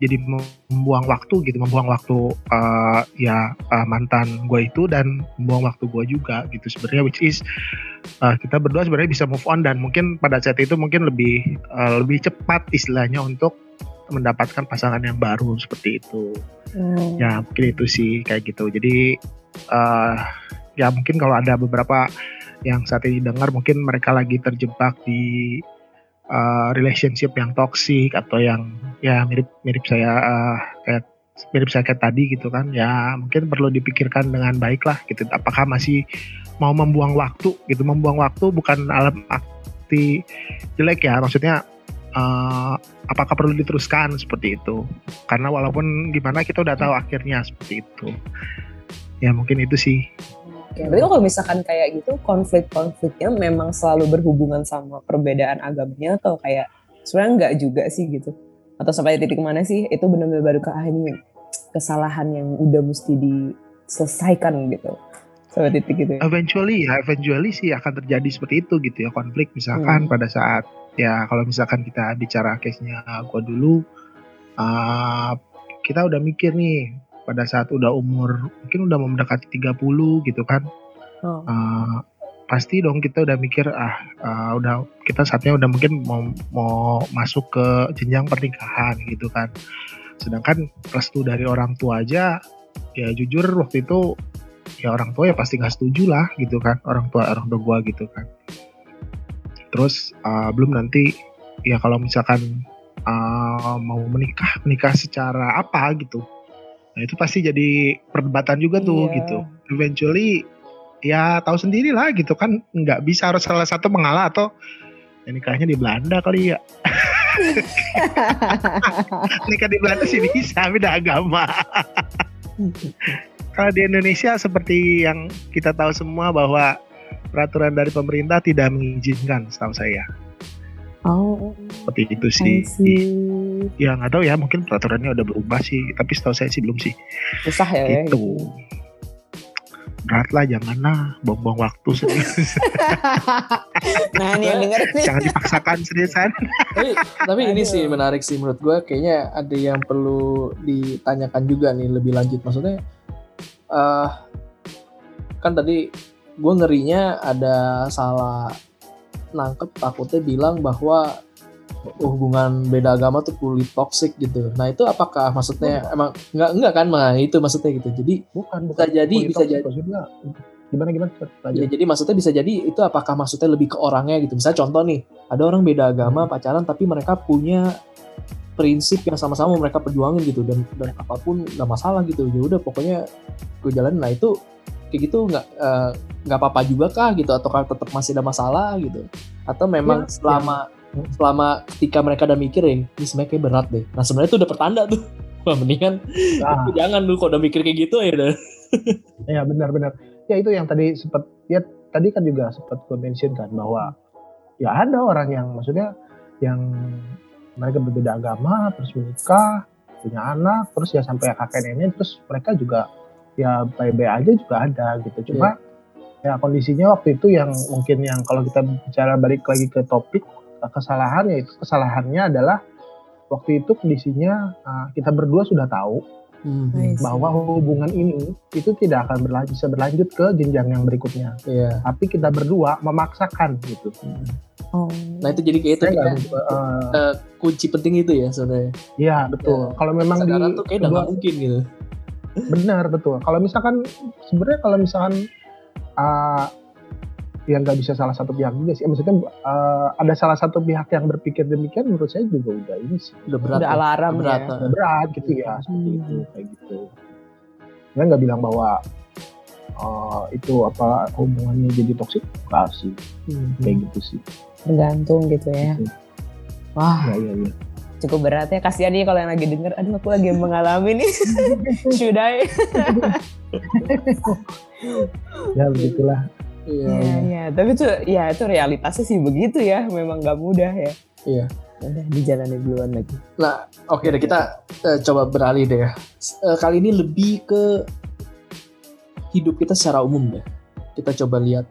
jadi membuang waktu gitu membuang waktu uh, ya uh, mantan gue itu dan membuang waktu gue juga gitu sebenarnya which is uh, kita berdua sebenarnya bisa move on dan mungkin pada saat itu mungkin lebih uh, lebih cepat istilahnya untuk mendapatkan pasangan yang baru seperti itu Hmm. ya mungkin itu sih kayak gitu jadi uh, ya mungkin kalau ada beberapa yang saat ini dengar mungkin mereka lagi terjebak di uh, relationship yang toxic atau yang ya mirip mirip saya uh, kayak mirip saya kayak tadi gitu kan. Ya mungkin perlu dipikirkan dengan baik lah gitu. Apakah masih mau membuang waktu gitu? Membuang waktu bukan alam arti jelek ya. Maksudnya uh, apakah perlu diteruskan seperti itu? Karena walaupun gimana kita udah tahu akhirnya seperti itu ya mungkin itu sih Oke, berarti kalau misalkan kayak gitu konflik-konfliknya memang selalu berhubungan sama perbedaan agamanya atau kayak sebenarnya enggak juga sih gitu atau sampai titik mana sih itu benar-benar baru ke ah, ini kesalahan yang udah mesti diselesaikan gitu sampai titik gitu ya. eventually ya eventually sih akan terjadi seperti itu gitu ya konflik misalkan Hmm. pada saat ya kalau misalkan kita bicara case-nya gua dulu uh, kita udah mikir nih pada saat udah umur mungkin udah mau mendekati 30 gitu kan. Oh. uh, pasti dong kita udah mikir ah uh, udah kita saatnya udah mungkin mau mau masuk ke jenjang pernikahan gitu kan. Sedangkan restu dari orang tua aja ya jujur waktu itu ya orang tua ya pasti nggak setuju lah gitu kan orang tua orang tua gua gitu kan. Terus uh, belum nanti ya kalau misalkan uh, mau menikah menikah secara apa gitu nah itu pasti jadi perdebatan juga tuh Iya. gitu. Eventually ya tahu sendiri lah gitu kan. Nggak bisa harus salah satu mengalah atau ya nikahnya di Belanda kali ya. Nikah di Belanda sih bisa beda agama. Kalau di Indonesia seperti yang kita tahu semua bahwa peraturan dari pemerintah tidak mengizinkan setahu saya oh, seperti itu sih. ya nggak tahu ya mungkin peraturannya udah berubah sih tapi setahu saya sih belum sih. Susah ya, ya. Itu berat lah janganlah buang-buang waktu serius nah ini yang denger nih. jangan dipaksakan seriusan tapi tapi ini sih menarik sih menurut gue kayaknya ada yang perlu ditanyakan juga nih lebih lanjut. Maksudnya eh kan tadi gue ngerinya ada salah nangkep takutnya bilang bahwa hubungan beda agama tuh kulit toxic gitu nah itu apakah maksudnya emang nggak nggak kan mah itu maksudnya gitu jadi bukan Bisa jadi, bisa jadi. maksudnya gimana gimana Ya, jadi maksudnya bisa jadi itu apakah maksudnya lebih ke orangnya gitu. Misalnya contoh nih, ada orang beda agama pacaran tapi mereka punya prinsip yang sama-sama mereka perjuangin gitu dan dan apa pun nggak masalah gitu. Ya udah pokoknya gue jalanin. Nah itu kayak gitu nggak eh, nggak apa-apa juga kah gitu atau tetap masih ada masalah gitu? Atau memang Ya, selama selama ketika mereka udah mikir ya ini sebenarnya kayak berat deh. Nah sebenarnya itu udah pertanda tuh. Wah mendingan Nah, jangan lu kalau udah mikir kayak gitu ya udah. ya benar-benar ya itu yang tadi sempat ya tadi kan juga sempat gue mention kan bahwa ya ada orang yang maksudnya yang mereka berbeda agama terus menikah punya anak terus ya sampai kakek nenek terus mereka juga ya baik-baik aja juga ada gitu cuma ya kondisinya waktu itu yang mungkin yang kalau kita bicara balik lagi ke topik kesalahan yaitu kesalahannya adalah waktu itu kondisinya eh, kita berdua sudah tahu Nice. bahwa hubungan ini itu tidak akan berlanjut, bisa berlanjut ke jenjang yang berikutnya. Iya. Tapi kita berdua memaksakan gitu. Oh. Nah itu jadi kayak itu eh, eh, kunci penting itu ya sebenarnya. Iya betul. Ya, Kalau memang di tuh kayak udah mungkin gitu. Benar betul. Kalau misalkan sebenarnya kalau misalkan uh, yang nggak bisa salah satu pihak juga sih. Maksudnya eh, ada salah satu pihak yang berpikir demikian menurut saya juga udah ini sih Udah berat. Udah ya. alarm berat. ya. eh. udah berat gitu ya seperti itu kayak gitu. Saya nggak bilang bahwa eh, itu apa hubungannya jadi toksik nggak sih Hmm. kayak gitu sih. Tergantung gitu ya. Gitu. Wah, Ya ya ya. Cukup berat ya. Kasihan nih kalau yang lagi denger, aduh aku lagi mengalami nih. Should I? Ya begitulah. Iya. Iya, iya. iya. Tapi itu ya itu realitasnya sih begitu ya. Memang nggak mudah ya. Iya. Udah dijalani duluan lagi. Nah, oke deh kita eh, coba beralih deh ya. Eh, kali ini lebih ke hidup kita secara umum deh. Kita coba lihat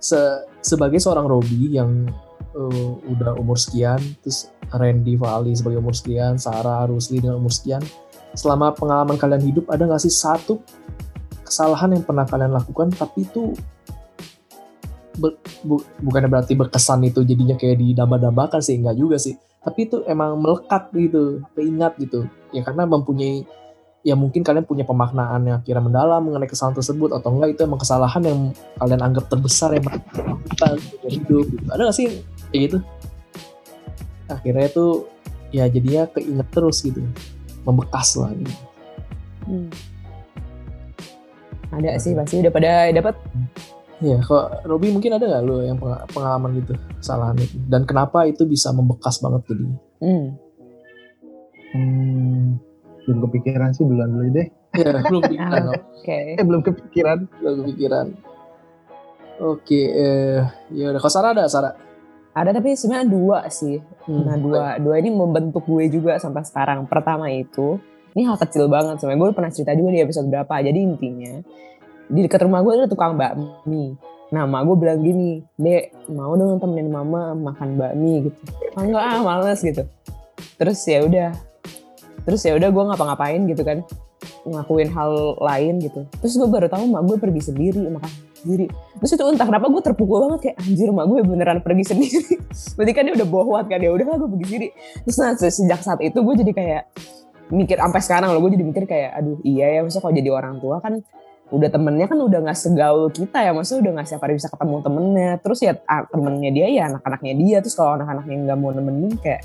se sebagai seorang Robi yang uh, udah umur sekian, terus Randy Vali sebagai umur sekian, Sarah Rusli dengan umur sekian. Selama pengalaman kalian hidup ada nggak sih satu kesalahan yang pernah kalian lakukan tapi itu bu, bu, bukannya berarti berkesan itu jadinya kayak didamba-dambakan sih enggak juga sih tapi itu emang melekat gitu keingat gitu ya karena mempunyai ya mungkin kalian punya pemaknaan yang kira mendalam mengenai kesalahan tersebut atau enggak itu emang kesalahan yang kalian anggap terbesar yang melakukan hidup gitu. ada gak sih kayak gitu akhirnya itu ya jadinya keinget terus gitu membekas lah gitu. Hmm. Ada sih pasti udah pada dapat Ya, kok Robi mungkin ada nggak lo yang pengalaman gitu kesalahan itu dan kenapa itu bisa membekas banget jadi? Hmm. hmm belum kepikiran sih duluan dulu deh. Ya, belum kepikiran. Oke. Okay. Eh, belum kepikiran. Belum kepikiran. Oke, eh, ya udah. Kok Sarah ada Sarah? Ada tapi sebenarnya dua sih. Hmm. Nah dua, dua ini membentuk gue juga sampai sekarang. Pertama itu, ini hal kecil banget sebenarnya. Gue pernah cerita juga di episode berapa. Jadi intinya, di dekat rumah gue ada tukang bakmi. Nah, mak gue bilang gini, Dek, mau dong temenin mama makan bakmi gitu. Oh, enggak ah, males gitu. Terus ya udah. Terus ya udah gue ngapa-ngapain gitu kan. Ngakuin hal lain gitu. Terus gue baru tahu mak gue pergi sendiri makan sendiri. Terus itu entah kenapa gue terpukul banget kayak anjir mak gue beneran pergi sendiri. Berarti kan dia udah bohwat kan ya udahlah gue pergi sendiri. Terus nah, sejak saat itu gue jadi kayak mikir sampai sekarang loh gue jadi mikir kayak aduh iya ya maksudnya kalau jadi orang tua kan udah temennya kan udah nggak segaul kita ya maksudnya udah nggak siapa hari bisa ketemu temennya terus ya temennya dia ya anak-anaknya dia terus kalau anak-anaknya nggak mau nemenin kayak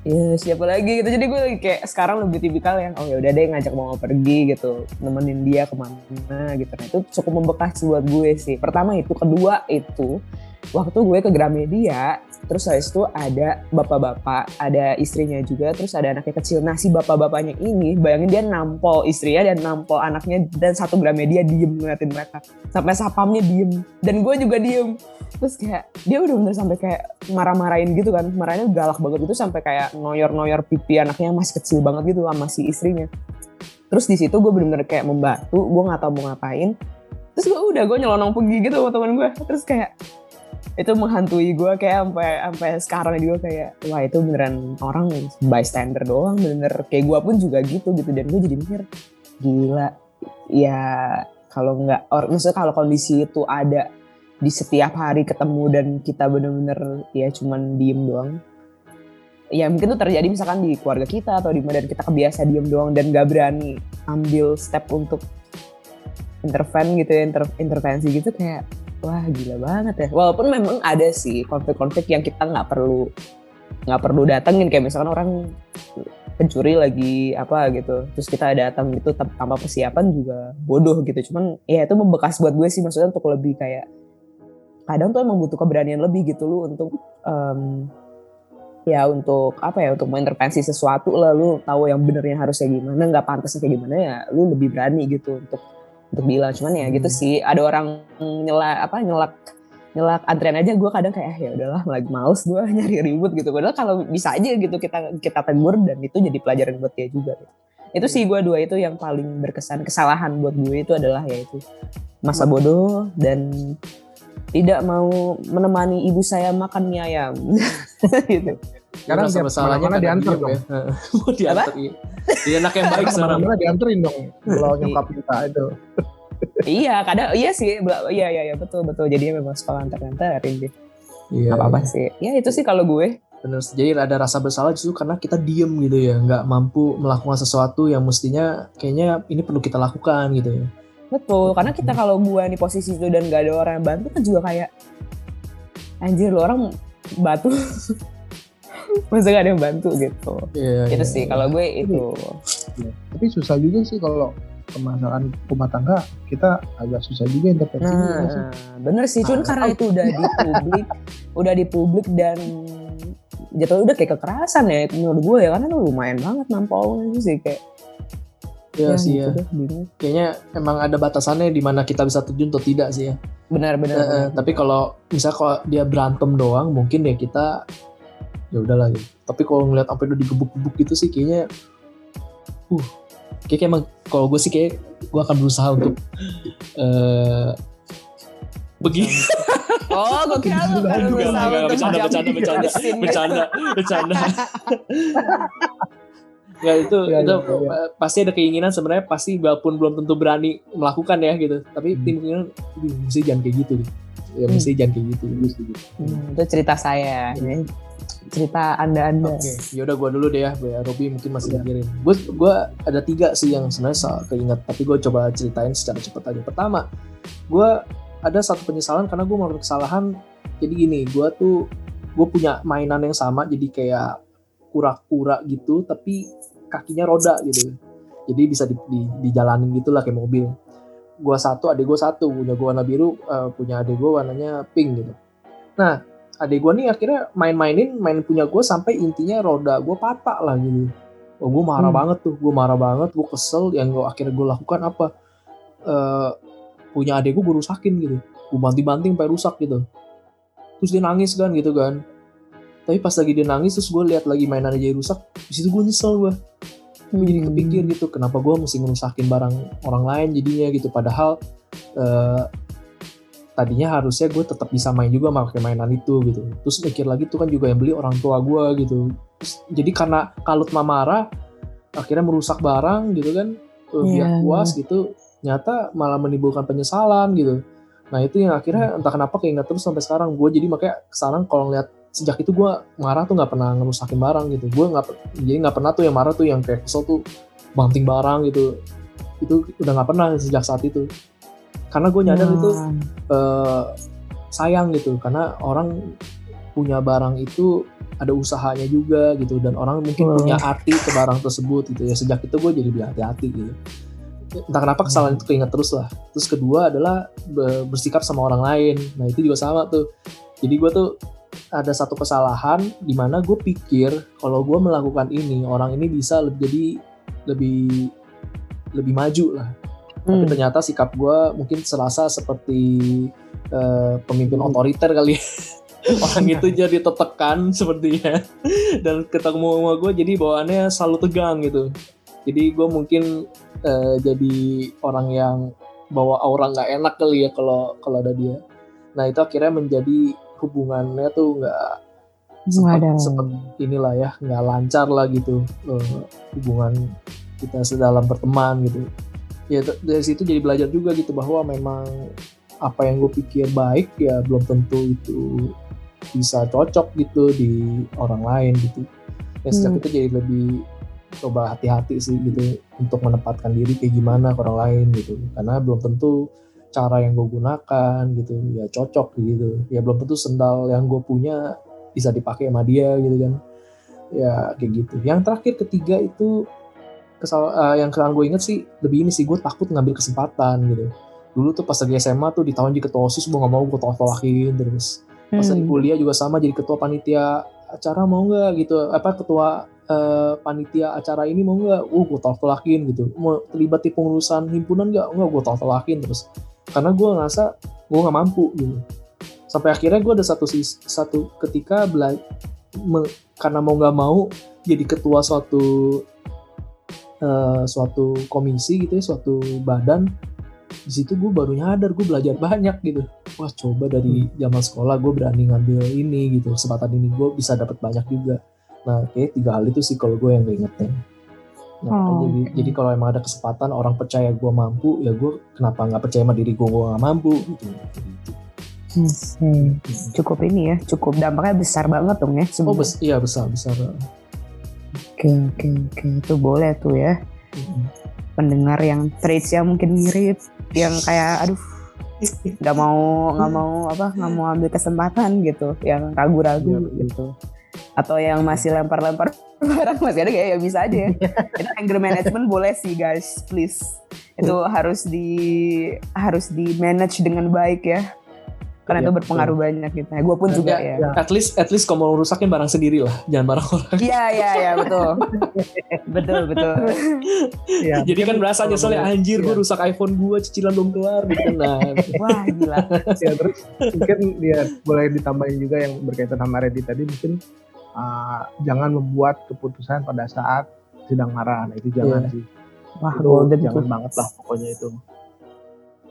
ya siapa lagi gitu. Jadi gue kayak sekarang lebih tipikal yang oh ya udah deh ngajak mau pergi gitu nemenin dia ke mana gitu. Nah itu cukup membekas buat gue sih. Pertama itu kedua itu waktu gue ke Gramedia terus habis itu ada bapak-bapak ada istrinya juga terus ada anaknya kecil. Nah si bapak-bapaknya ini bayangin dia nampol istrinya dan nampol anaknya dan satu Gramedia diem ngeliatin mereka. Sampai sapamnya diem dan gue juga diem. Terus kayak dia udah bener sampai kayak marah-marahin gitu kan. Marahnya galak banget itu sampai kayak noyor-noyor pipi anaknya masih kecil banget gitu sama si istrinya. Terus di situ gue bener-bener kayak membantu gue nggak tahu mau ngapain. Terus gue udah gue nyelonong pergi gitu sama teman gue. Terus kayak itu menghantui gue kayak sampai sampai sekarang juga kayak wah itu beneran orang bystander doang bener kayak gue pun juga gitu gitu dan gue jadi mikir gila ya kalau nggak maksudnya kalau kondisi itu ada di setiap hari ketemu dan kita bener-bener ya cuman diem doang ya mungkin itu terjadi misalkan di keluarga kita atau di mana kita kebiasa diem doang dan gak berani ambil step untuk interven gitu ya inter intervensi gitu kayak wah gila banget ya. Walaupun memang ada sih konflik-konflik yang kita nggak perlu nggak perlu datengin. Kayak misalkan orang pencuri lagi apa gitu terus kita datang gitu tanpa persiapan juga bodoh gitu. Cuman ya itu membekas buat gue sih. Maksudnya untuk lebih kayak kadang tuh emang butuh keberanian lebih gitu loh untuk um, ya untuk apa ya untuk mengintervensi sesuatu lalu tahu yang benernya harusnya gimana nggak pantasnya kayak gimana ya lu lebih berani gitu untuk untuk bilang cuman ya gitu hmm. sih ada orang nyelak apa nyelak nyelak antrian aja gue kadang kayak ah, ya udahlah lagi males gue nyari ribut gitu padahal kalau bisa aja gitu kita kita tegur dan itu jadi pelajaran buat dia juga gitu. itu sih gue dua itu yang paling berkesan kesalahan buat gue itu adalah yaitu masa bodoh dan tidak mau menemani ibu saya makan mie ayam gitu sekarang siapa salahnya mana diantar dong. Ya. Mau diantar. Iya. Dia anak yang baik sekarang. Mana dianterin dong. Kalau nyokap kita itu. iya, kadang iya sih. Iya iya iya betul betul. Jadi memang sekolah antar-antarin deh. Iya. Apa apa iya. sih. Ya itu sih kalau gue. Bener, jadi ada rasa bersalah justru karena kita diem gitu ya, nggak mampu melakukan sesuatu yang mestinya kayaknya ini perlu kita lakukan gitu ya. Betul, karena kita kalau gue di posisi itu dan gak ada orang yang bantu kan juga kayak anjir lo orang batu masa gak ada yang bantu gitu yeah, itu yeah, sih yeah. kalau gue itu yeah. tapi susah juga sih kalau permasalahan rumah tangga kita agak susah juga intervensi nah, sih. bener sih cuman nah, karena itu udah di publik udah di publik dan jatuh udah kayak kekerasan ya menurut gue ya karena itu lumayan banget nampol itu sih kayak Ya, ya sih ya. Gitu deh, Kayaknya emang ada batasannya di mana kita bisa terjun atau tidak sih ya. Benar benar. Uh, benar. Tapi kalau misal kalau dia berantem doang, mungkin ya kita ya udahlah gitu. Tapi kalau ngeliat sampai udah digebuk-gebuk gitu sih kayaknya uh kayak emang kalau gue sih kayak gue akan berusaha untuk uh, begini Oh, gue kira lu kan berusaha untuk bercanda, bercanda, bercanda, bercanda bercanda ya itu Iya, itu iya, iya. eh, pasti ada keinginan sebenarnya pasti walaupun belum tentu berani melakukan ya gitu tapi Hmm. tim keinginan "Aduh, mesti jangan kayak gitu gitu. ya Hmm. mesti jangan kayak gitu gitu Hmm, itu cerita saya. Ini cerita anda-anda. Oke, yaudah gue dulu deh ya, biar Robi mungkin masih mikirin. Gue gua ada tiga sih yang sebenarnya keinget, tapi gue coba ceritain secara cepat aja. Pertama, gue ada satu penyesalan karena gue melakukan kesalahan. Jadi gini, gue tuh gue punya mainan yang sama, jadi kayak kura-kura gitu, tapi kakinya roda gitu. Jadi bisa di, di- dijalanin gitu lah kayak mobil. Gue satu, adik gue satu, punya gue warna biru, eh, punya adik gue warnanya pink gitu. Nah, adik gue nih akhirnya main-mainin main punya gue sampai intinya roda gue patah lah gitu oh, gue marah Hmm. banget tuh gue marah banget gue kesel yang gue akhirnya gue lakukan apa? Eh, punya adik gue gue rusakin gitu. Gue banting-banting sampai rusak gitu. Terus dia nangis kan gitu kan. Tapi pas lagi dia nangis terus gue lihat lagi mainan aja rusak di situ gue nyesel gue gue jadi Hmm. kepikir gitu kenapa gue mesti ngerusakin barang orang lain jadinya gitu. Padahal eh, tadinya harusnya gue tetap bisa main juga pakai mainan itu gitu. Terus mikir lagi tuh kan juga yang beli orang tua gue gitu. Terus, jadi karena kalut mamara akhirnya merusak barang gitu kan eh, biar puas gitu nyata malah menimbulkan penyesalan gitu. Nah itu yang akhirnya entah kenapa keinget terus sampai sekarang. Gue jadi makanya sekarang kalau ngeliat sejak itu gue marah tuh nggak pernah ngerusakin barang gitu. Gue nggak jadi nggak pernah tuh yang marah tuh yang kayak kesel tuh banting barang gitu. Itu udah nggak pernah sejak saat itu karena gue nyadar itu Nah, eh, sayang gitu. Karena orang punya barang itu ada usahanya juga gitu. Dan orang mungkin Betul. punya arti ke barang tersebut gitu ya. Sejak itu gue jadi berhati-hati gitu. Entah kenapa kesalahan itu keinget terus lah. Terus kedua adalah be- bersikap sama orang lain. Nah itu juga sama tuh. Jadi gue tuh ada satu kesalahan di mana gue pikir kalau gue melakukan ini orang ini bisa lebih jadi lebih lebih maju lah tapi hmm. ternyata sikap gue mungkin serasa seperti eh, pemimpin otoriter kali. Ya. orang itu jadi tertekan sepertinya. Dan ketemu sama gue jadi bawaannya selalu tegang gitu. Jadi gue mungkin eh, jadi orang yang bawa aura nggak enak kali ya kalau kalau ada dia. Nah itu akhirnya menjadi hubungannya tuh nggak sempat, inilah ya nggak lancar lah gitu eh, hubungan kita sedalam berteman gitu ya dari situ jadi belajar juga gitu bahwa memang apa yang gue pikir baik ya belum tentu itu bisa cocok gitu di orang lain gitu. Ya sejak Hmm. itu jadi lebih coba hati-hati sih gitu untuk menempatkan diri kayak gimana ke orang lain gitu. Karena belum tentu cara yang gue gunakan gitu ya cocok gitu. Ya belum tentu sendal yang gue punya bisa dipakai sama dia gitu kan. Ya kayak gitu. Yang terakhir ketiga itu kesal eh, yang sekarang gue inget sih lebih ini sih gue takut ngambil kesempatan gitu. Dulu tuh pas lagi SMA tuh ditawar jadi ketua osis gue gak mau gue tolak tolakin terus pas lagi Hmm. kuliah juga sama jadi ketua panitia acara mau nggak gitu. Apa ketua eh, panitia acara ini mau nggak? Uh gue tolak tolakin gitu. Mau terlibat di pengurusan himpunan nggak? Nggak gue tolak tolakin terus. Karena gue ngerasa gue nggak mampu gitu. Sampai akhirnya gue ada satu sis- satu ketika bela me- karena mau nggak mau jadi ketua suatu eh, suatu komisi gitu ya suatu badan di situ gue baru nyadar gue belajar banyak gitu wah coba dari zaman sekolah gue berani ngambil ini gitu kesempatan ini gue bisa dapat banyak juga nah kayak tiga hal itu sih kalau gue yang keingetin nah Oh, jadi oke. jadi kalau emang ada kesempatan orang percaya gue mampu ya gue kenapa nggak percaya sama diri gue gue nggak mampu gitu, gitu. Hmm. Cukup ini ya, cukup dampaknya besar banget dong ya. oh sebenarnya. bes iya besar besar Oke oke oke itu boleh tuh ya. Mm-mm. Pendengar yang traits yang mungkin mirip, yang kayak aduh nggak mau nggak mau apa nggak mau ambil kesempatan gitu, yang ragu-ragu Iya, betul. gitu. Atau yang masih lempar-lempar barang masih ada kayak ya bisa aja. ya. itu anger management boleh sih guys, please. Itu harus di harus di manage dengan baik ya. Karena Iya, itu berpengaruh banyak gitu. Gue pun juga Ya, ya. at least at least kalau mau rusakin barang sendiri lah jangan barang orang Iya iya iya betul. betul betul. Ya, jadi kan berasa nyeselnya boleh- anjir gue iya. rusak iPhone gue cicilan belum keluar gitu kan nah Wah gila. ya terus mungkin dia boleh ditambahin juga yang berkaitan sama Reddit tadi mungkin uh, jangan membuat keputusan pada saat sedang marah nah itu jangan Iya. sih Wah, itu golden jangan tuh. banget lah pokoknya itu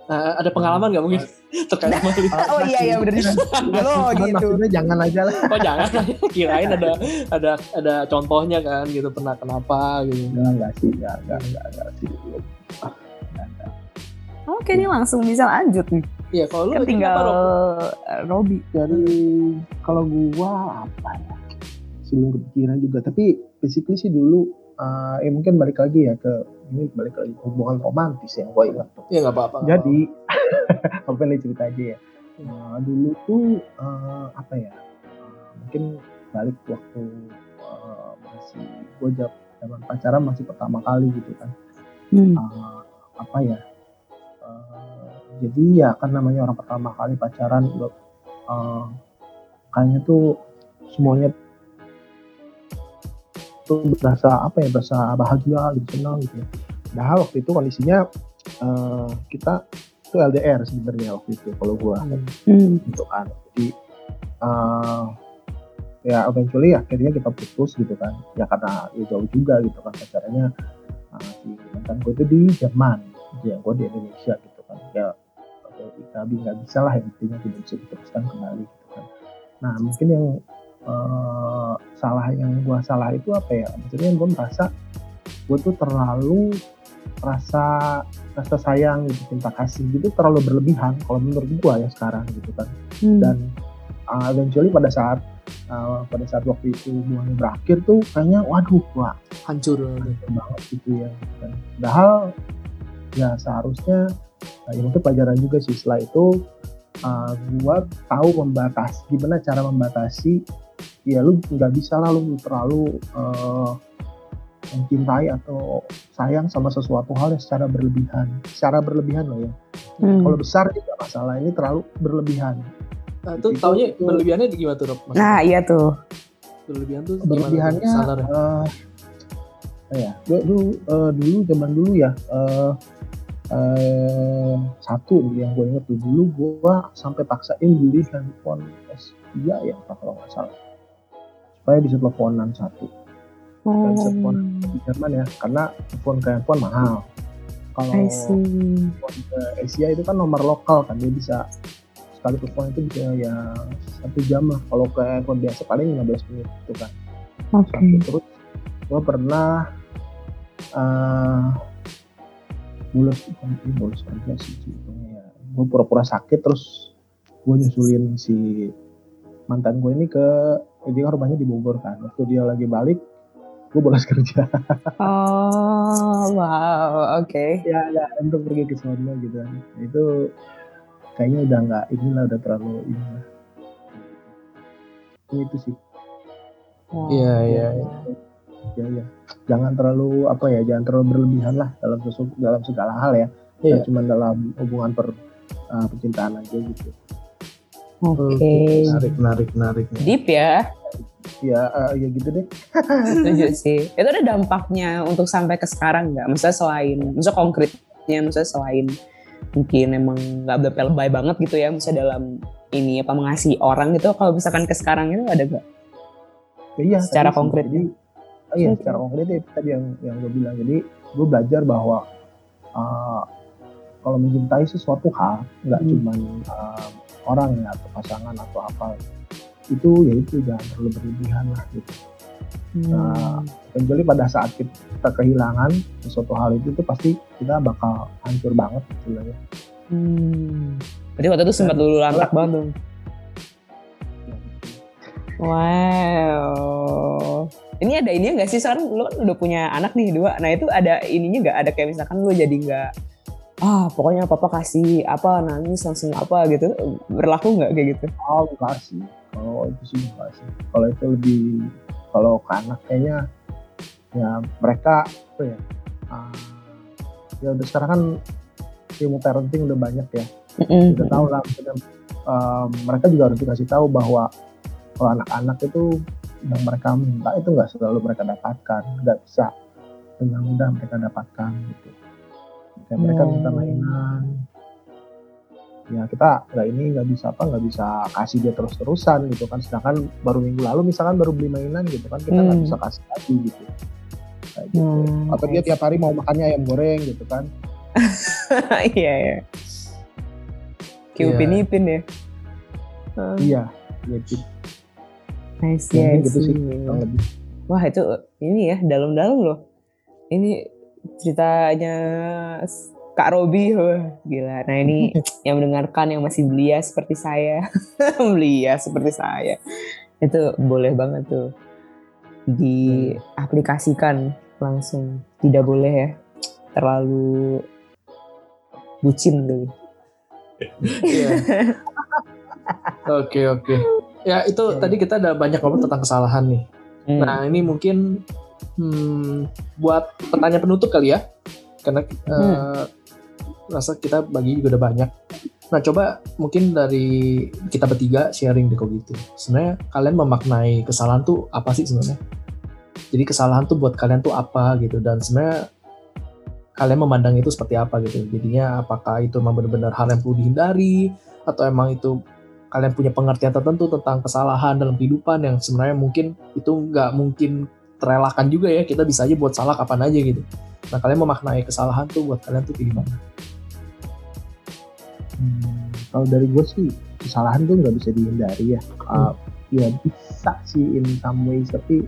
Nah, ada pengalaman nggak mungkin terkait sama? Oh iya iya bener. Lo Cuman gitu. maksudnya jangan aja lah Oh jangan, kirain ada ada ada contohnya kan gitu pernah kenapa gitu. enggak enggak sih enggak enggak enggak, enggak sih enggak. Oke, ini langsung bisa lanjut nih. Iya kalau lu Kan tinggal eh, Robi. dari kalau gua apa ya sebelum kepikiran juga tapi basically sih dulu eh ya mungkin balik lagi ya ke ini balik lagi ke hubungan romantis yang gua ingat tuh Iya nggak apa-apa. jadi apa nih cerita aja ya Eh, dulu tuh eh, apa ya eh, mungkin balik waktu eh, masih gue zaman pacaran masih pertama kali gitu kan Hmm. Eh, apa ya eh, jadi ya kan namanya orang pertama kali pacaran lo eh, kayaknya tuh semuanya tuh berasa apa ya berasa bahagia gitu senang gitu ya. Padahal waktu itu kondisinya eh, kita itu LDR sebenarnya waktu itu kalau gua Hmm. gitu kan jadi eh, ya eventually akhirnya kita putus gitu kan ya karena ya jauh juga gitu kan pacarannya eh, si mantan gue itu di Jerman ya gue di Indonesia gitu kan ya tapi nggak bisa lah intinya tidak bisa diteruskan kembali gitu kan nah mungkin yang eh, salah yang gue salah itu apa ya maksudnya gue merasa gue tuh terlalu rasa rasa sayang gitu cinta kasih gitu terlalu berlebihan kalau menurut gue ya sekarang gitu kan Hmm. dan uh, eventually pada saat uh, pada saat waktu itu hubungannya berakhir tuh kayaknya waduh wah hancur. hancur banget gitu ya kan padahal ya seharusnya uh, ya mungkin pelajaran juga sih setelah itu uh, gua tahu membatasi gimana cara membatasi ya lu nggak bisa lah lu terlalu uh, mencintai atau sayang sama sesuatu hal yang secara berlebihan. Secara berlebihan loh ya. Hmm. kalau besar juga masalah ini terlalu berlebihan. Nah, itu Itu- taunya itu- berlebihannya gimana tuh Rob? Maksudnya? Nah, iya tuh. berlebihan tuh berlebihannya apa ya dulu dulu, eh, dulu zaman dulu ya eh eh, satu yang gue inget tuh. Dulu gue sampai paksain beli handphone S3 ya apa kalau nggak salah supaya bisa teleponan satu. Oh. telepon. di Jerman ya karena telepon ke handphone mahal. Kalau telepon ke Asia itu kan nomor lokal kan dia bisa sekali telepon itu bisa ya satu jam lah. Kalau ke handphone biasa paling 15 menit gitu kan. Satu. Terus gue pernah uh, bolos bukan sih ya gue pura-pura sakit terus gue nyusulin si mantan gue ini ke dia kan rumahnya di Bogor kan waktu dia lagi balik gue bolos kerja Oh, wow. Oke. ya ya untuk pergi ke sana gitu kan itu kayaknya udah nggak inilah udah terlalu inilah ini itu sih. Iya, iya, iya. ya ya jangan terlalu apa ya jangan terlalu berlebihan lah dalam sesu- dalam segala hal ya Iya. Nggak cuma dalam hubungan per uh, percintaan aja gitu Oke. Menarik, menarik, menarik. Deep ya. ya uh, ya gitu deh Setuju sih. Itu ada dampaknya untuk sampai ke sekarang nggak? Maksudnya selain, maksudnya konkretnya, maksudnya selain mungkin emang nggak lebay banget gitu ya, misalnya dalam ini apa mengasihi orang gitu. Kalau misalkan ke sekarang itu ada nggak? ya, iya Secara konkret. jadi oh iya Oke. secara konkret itu tadi yang yang gue bilang jadi gue belajar bahwa uh, kalau mencintai sesuatu hal nggak Hmm. cuma uh, orang ya atau pasangan atau apa itu ya itu jangan terlalu berlebihan lah gitu Nah, kecuali pada saat kita kehilangan sesuatu hal itu tuh pasti kita bakal hancur banget gitu ya. Hmm. Berarti waktu itu sempat dulu lantak banget dong. Wow. Ini ada ini nggak sih sekarang lu kan udah punya anak nih dua. Nah itu ada ininya nggak? Ada kayak misalkan lu jadi nggak ah pokoknya papa kasih apa nangis langsung apa gitu berlaku nggak kayak gitu? Oh enggak sih, kalau itu sih enggak sih. Kalau itu lebih kalau ke anak kayaknya ya mereka apa ya? ah, ya udah sekarang kan ilmu parenting udah banyak ya. Udah tahu lah eh, mereka juga harus dikasih tahu bahwa kalau anak-anak itu yang mereka minta itu nggak selalu mereka dapatkan, nggak bisa dengan mudah mereka dapatkan gitu. Kayak mereka Hmm. minta mainan, ya kita nggak ini nggak bisa apa nggak bisa kasih dia terus-terusan gitu kan. Sedangkan baru minggu lalu misalkan baru beli mainan gitu kan kita nggak Hmm. bisa kasih lagi gitu. kayak gitu Hmm, atau dia tiap hari mau makannya ayam goreng gitu kan iya ya. Kayak Iya. Upin Ipin ya. Hmm, iya iya gitu I see, Ya, I mungkin gitu sih kurang lebih Wah itu ini ya dalam-dalam loh. Ini ceritanya Kak Robi, wah gila. Nah ini yang mendengarkan yang masih belia seperti saya, belia seperti saya, itu boleh banget tuh diaplikasikan langsung. Tidak boleh ya terlalu bucin dulu. Oke oke. Ya itu Iya. tadi kita ada banyak ngomong tentang kesalahan nih. Hmm. Nah ini mungkin hmm, buat pertanyaan penutup kali ya, karena eh, rasa kita bagi juga udah banyak. Nah coba mungkin dari kita bertiga sharing deh kok gitu. Sebenarnya kalian memaknai kesalahan tuh apa sih sebenarnya? Jadi kesalahan tuh buat kalian tuh apa gitu dan sebenarnya kalian memandang itu seperti apa gitu. Jadinya apakah itu memang benar-benar hal yang perlu dihindari atau emang itu kalian punya pengertian tertentu tentang kesalahan dalam kehidupan yang sebenarnya mungkin itu nggak mungkin terelakkan juga ya kita bisa aja buat salah kapan aja gitu. Nah kalian memaknai kesalahan tuh buat kalian tuh kayak gimana? Hmm, kalau dari gue sih kesalahan tuh nggak bisa dihindari ya. Uh, ya bisa sih in some ways tapi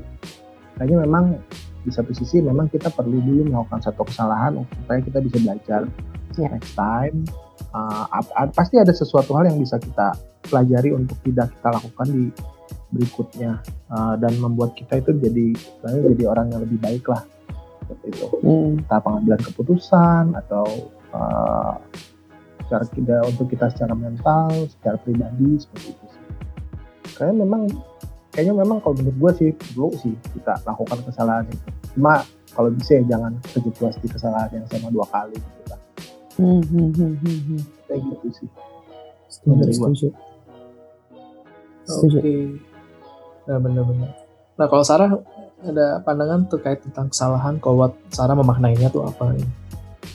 kayaknya memang di satu sisi memang kita perlu dulu melakukan satu kesalahan supaya kita bisa belajar Ya. next time. Uh, pasti ada sesuatu hal yang bisa kita pelajari untuk tidak kita lakukan di berikutnya Uh, dan membuat kita itu jadi jadi orang yang lebih baik lah seperti itu Hmm. entah pengambilan keputusan atau uh, secara kita untuk kita secara mental, secara pribadi seperti itu sih. Kayaknya memang kayaknya memang kalau menurut gue sih perlu sih kita lakukan kesalahan itu. Cuma kalau bisa ya jangan terjebak di kesalahan yang sama dua kali gitu kan. Hmm, hmm, hmm, hmm, hmm. Kayak gitu sih. Setuju, setuju. Setuju. Nah benar-benar. Nah kalau Sarah ada pandangan terkait tentang kesalahan, kalau buat Sarah memaknainya tuh apa?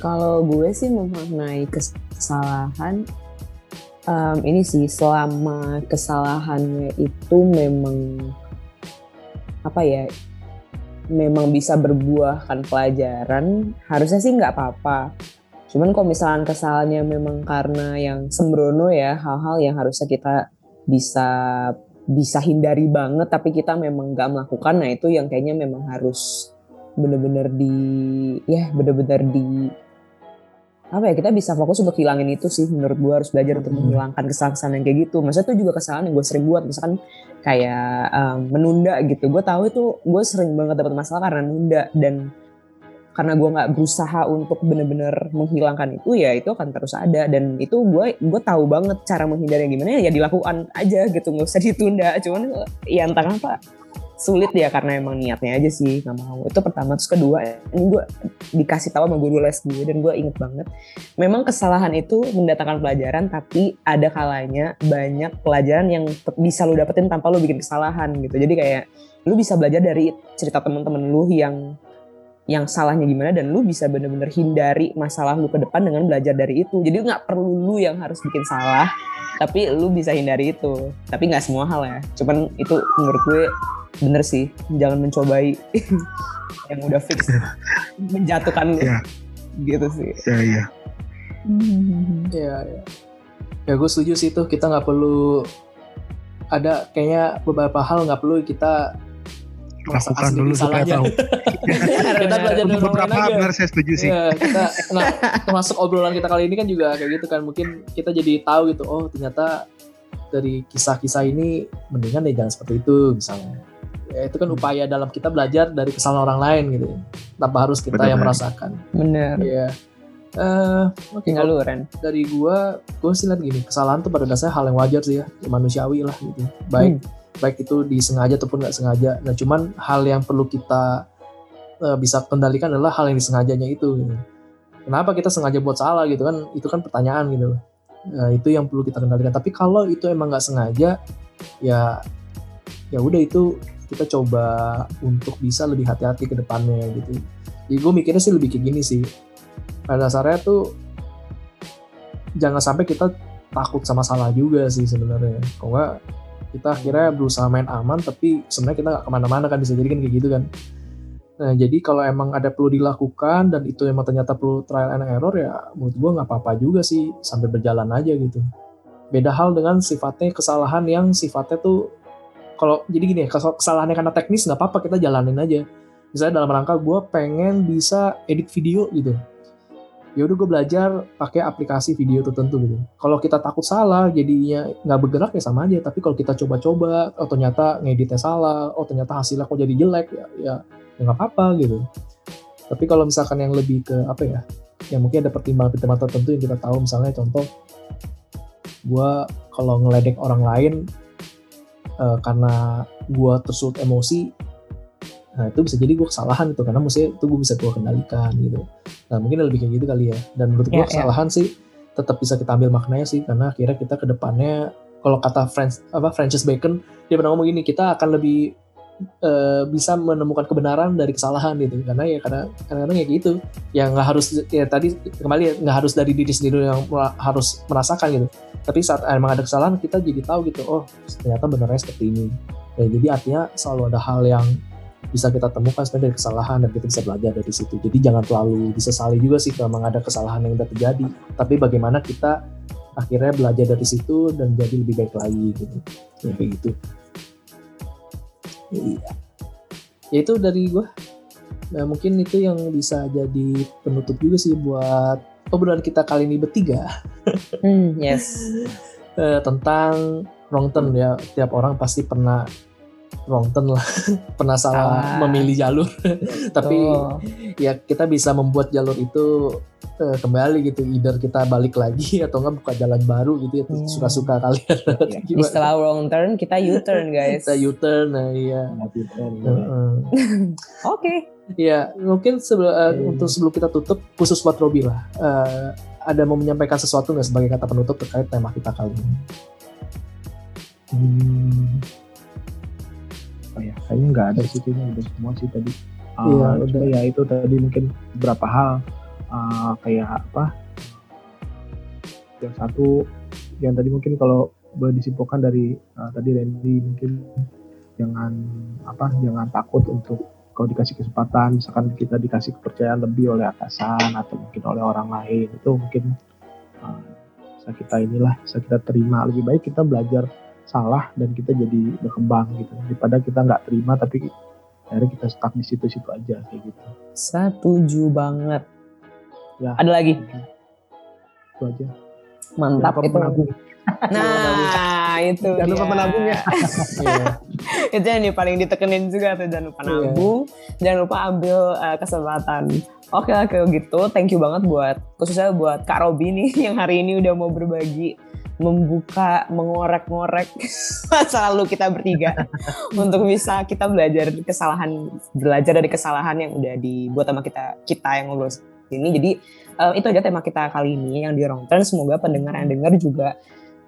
Kalau gue sih memaknai kesalahan em, ini sih selama kesalahannya itu memang apa ya memang bisa berbuahkan pelajaran harusnya sih nggak apa-apa cuman kalau misalnya kesalahannya memang karena yang sembrono ya hal-hal yang harusnya kita bisa bisa hindari banget tapi kita memang nggak melakukan. Nah itu yang kayaknya memang harus bener-bener di ya bener-bener di apa ya kita bisa fokus untuk hilangin itu sih. Menurut gue harus belajar untuk Hmm. menghilangkan kesalahan-kesalahan yang kayak gitu. Maksudnya itu juga kesalahan yang gue sering buat. Misalkan kayak um, menunda gitu. Gue tahu itu gue sering banget dapat masalah karena nunda dan karena gue nggak berusaha untuk bener-bener menghilangkan itu ya itu akan terus ada. Dan itu gue gue tahu banget cara menghindari gimana ya dilakukan aja gitu nggak usah ditunda. Cuman ya entah kenapa sulit ya karena emang niatnya aja sih nggak mau. Itu pertama. Terus kedua ini gue dikasih tahu sama guru les gue dan gue inget banget memang kesalahan itu mendatangkan pelajaran tapi ada kalanya banyak pelajaran yang bisa lu dapetin tanpa lu bikin kesalahan gitu. Jadi kayak lu bisa belajar dari cerita temen-temen lu yang yang salahnya gimana dan lu bisa bener-bener hindari masalah lu ke depan dengan belajar dari itu. Jadi nggak perlu lu yang harus bikin salah tapi lu bisa hindari itu. Tapi nggak semua hal ya. Cuman itu menurut gue bener sih. Jangan mencobai yang udah fix. Menjatuhkan lu. Iya. gitu sih. Ya iya. Ya, ya. Ya gue setuju sih itu kita nggak perlu ada kayaknya beberapa hal nggak perlu kita Lakukan dulu supaya tahu. kita belajar dari beberapa aja. benar saya setuju sih. Iya, kita nah termasuk obrolan kita kali ini kan juga kayak gitu kan. Mungkin kita jadi tahu gitu oh ternyata dari kisah-kisah ini mendingan ya jangan seperti itu misalnya. Ya itu kan upaya dalam kita belajar dari kesalahan orang lain gitu. Tanpa harus kita Benar. yang merasakan. Bener Iya. Eh, oke tinggal kalau lu Ren dari gua gua sih lihat gini kesalahan tuh pada dasarnya hal yang wajar sih ya manusiawi lah gitu. Baik baik itu disengaja ataupun nggak sengaja. Nah cuman hal yang perlu kita eh, bisa kendalikan adalah hal yang disengajanya itu gitu. kenapa kita sengaja buat salah gitu kan? Itu kan pertanyaan gitu. Nah, itu yang perlu kita kendalikan. Tapi kalau itu emang nggak sengaja ya ya udah itu kita coba untuk bisa lebih hati-hati ke depannya gitu. Jadi gue mikirnya sih lebih kayak gini sih. Pada dasarnya tuh jangan sampai kita takut sama salah juga sih sebenarnya. Kalau nggak kita akhirnya berusaha main aman tapi sebenarnya kita nggak ke mana-mana kan bisa jadi kan kayak gitu kan Nah, jadi kalau emang ada perlu dilakukan dan itu emang ternyata perlu trial and error ya menurut gue nggak apa-apa juga sih sambil berjalan aja gitu. Beda hal dengan sifatnya kesalahan yang sifatnya tuh kalau jadi gini ya kesalahannya karena teknis nggak apa-apa kita jalanin aja. Misalnya dalam rangka gue pengen bisa edit video gitu. Ya udah gue belajar pakai aplikasi video tertentu gitu. Kalau kita takut salah jadinya nggak bergerak ya sama aja. Tapi kalau kita coba-coba, oh ternyata ngeditnya salah, oh ternyata hasilnya kok jadi jelek ya, ya ya nggak apa-apa gitu tapi kalau misalkan yang lebih ke apa ya ya mungkin ada pertimbangan-pertimbangan tertentu yang kita tahu misalnya contoh gue kalau ngeledek orang lain uh, karena gue tersulut emosi nah itu bisa jadi gue kesalahan itu karena maksudnya itu gue bisa gue kendalikan gitu. Nah mungkin lebih kayak gitu kali ya. Dan menurut gue yeah, ya. kesalahan yeah. sih tetap bisa kita ambil maknanya sih karena akhirnya kita ke depannya kalau kata Francis apa Francis Bacon dia pernah ngomong gini kita akan lebih uh, bisa menemukan kebenaran dari kesalahan gitu. Karena ya karena kadang-kadang ya gitu. Ya nggak harus ya tadi kembali ya nggak harus dari diri sendiri yang harus merasakan gitu. Tapi saat emang ada kesalahan kita jadi tahu gitu oh ternyata benernya seperti ini. Ya jadi artinya selalu ada hal yang bisa kita temukan sebenarnya dari kesalahan dan kita bisa belajar dari situ. Jadi jangan terlalu disesali juga sih kalau memang ada kesalahan yang udah terjadi. Tapi bagaimana kita akhirnya belajar dari situ dan jadi lebih baik lagi gitu. Ya, kayak gitu. Iya. Ya itu dari gue nah mungkin itu yang bisa jadi penutup juga sih buat obrolan kita kali ini bertiga. Hmm, yes. Uh, tentang wrong turn ya. Tiap orang pasti pernah wrong turn lah. Pernah salah ah. memilih jalur. Tapi oh. ya kita bisa membuat jalur itu uh, kembali gitu. Either kita balik lagi atau enggak buka jalan baru gitu ya. Hmm. suka-suka kalian ya. setelah wrong turn kita U-turn guys. Kita U-turn nah iya. Oke. Ya mungkin sebelum uh, hmm. untuk sebelum kita tutup khusus buat Robi lah. Uh, ada mau menyampaikan sesuatu nggak sebagai kata penutup terkait tema kita kali ini? Hmm apa ya kayaknya nggak ada sih kayaknya udah semua sih tadi. Uh, iya, udah. ya itu tadi mungkin beberapa hal. Uh, kayak apa? Yang satu yang tadi mungkin kalau boleh disimpulkan dari uh, tadi Randy mungkin jangan apa jangan takut untuk kalau dikasih kesempatan misalkan kita dikasih kepercayaan lebih oleh atasan atau mungkin oleh orang lain itu mungkin uh, bisa kita inilah bisa kita terima. Lebih baik kita belajar salah dan kita jadi berkembang gitu. Daripada kita nggak terima tapi akhirnya kita stuck di situ-situ aja kayak gitu. Setuju banget. Ya. Ada lagi? Itu aja. Mantap itu menabung. nah itu jangan lupa menabung ya. Iya. itu yang paling ditekenin juga tuh jangan lupa iya. nabung jangan lupa ambil uh, kesempatan. Oke oke gitu, thank you banget buat khususnya buat Kak Robi nih yang hari ini udah mau berbagi membuka, mengorek-ngorek masa lalu kita bertiga untuk bisa kita belajar kesalahan, belajar dari kesalahan yang udah dibuat sama kita kita yang ngobrol ini. Jadi uh, itu aja tema kita kali ini yang di Wrong Turn. Semoga pendengar yang dengar juga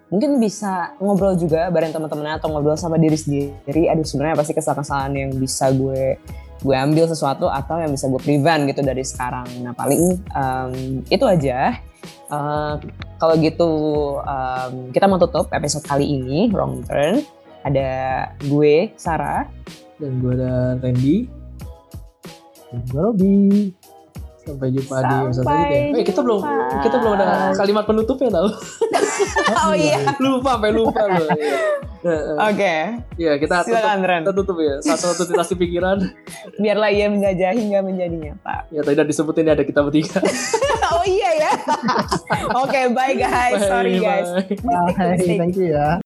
mungkin bisa ngobrol juga bareng teman-teman atau ngobrol sama diri sendiri. Aduh sebenarnya pasti kesalahan-kesalahan yang bisa gue gue ambil sesuatu atau yang bisa gue prevent gitu dari sekarang. Nah paling um, itu aja. Kalau gitu um, kita mau tutup episode kali ini Wrong Turn. Ada gue Sarah dan gue ada Randy dan gue Robi. Sampai jumpa Sampai di episode selanjutnya. Eh kita belum kita belum ada kalimat penutupnya tau. oh iya. lupa sampai lupa loh. Oke. Okay. Iya kita Silakan, tutup, kita tutup ya. Satu-satu titasi pikiran. Biarlah ia menjajah hingga menjadi nyata. Ya tadi udah disebutin ada kita bertiga. oh iya ya. Oke, okay, bye guys. Bye, Sorry guys. Bye. Bye. Thank you ya.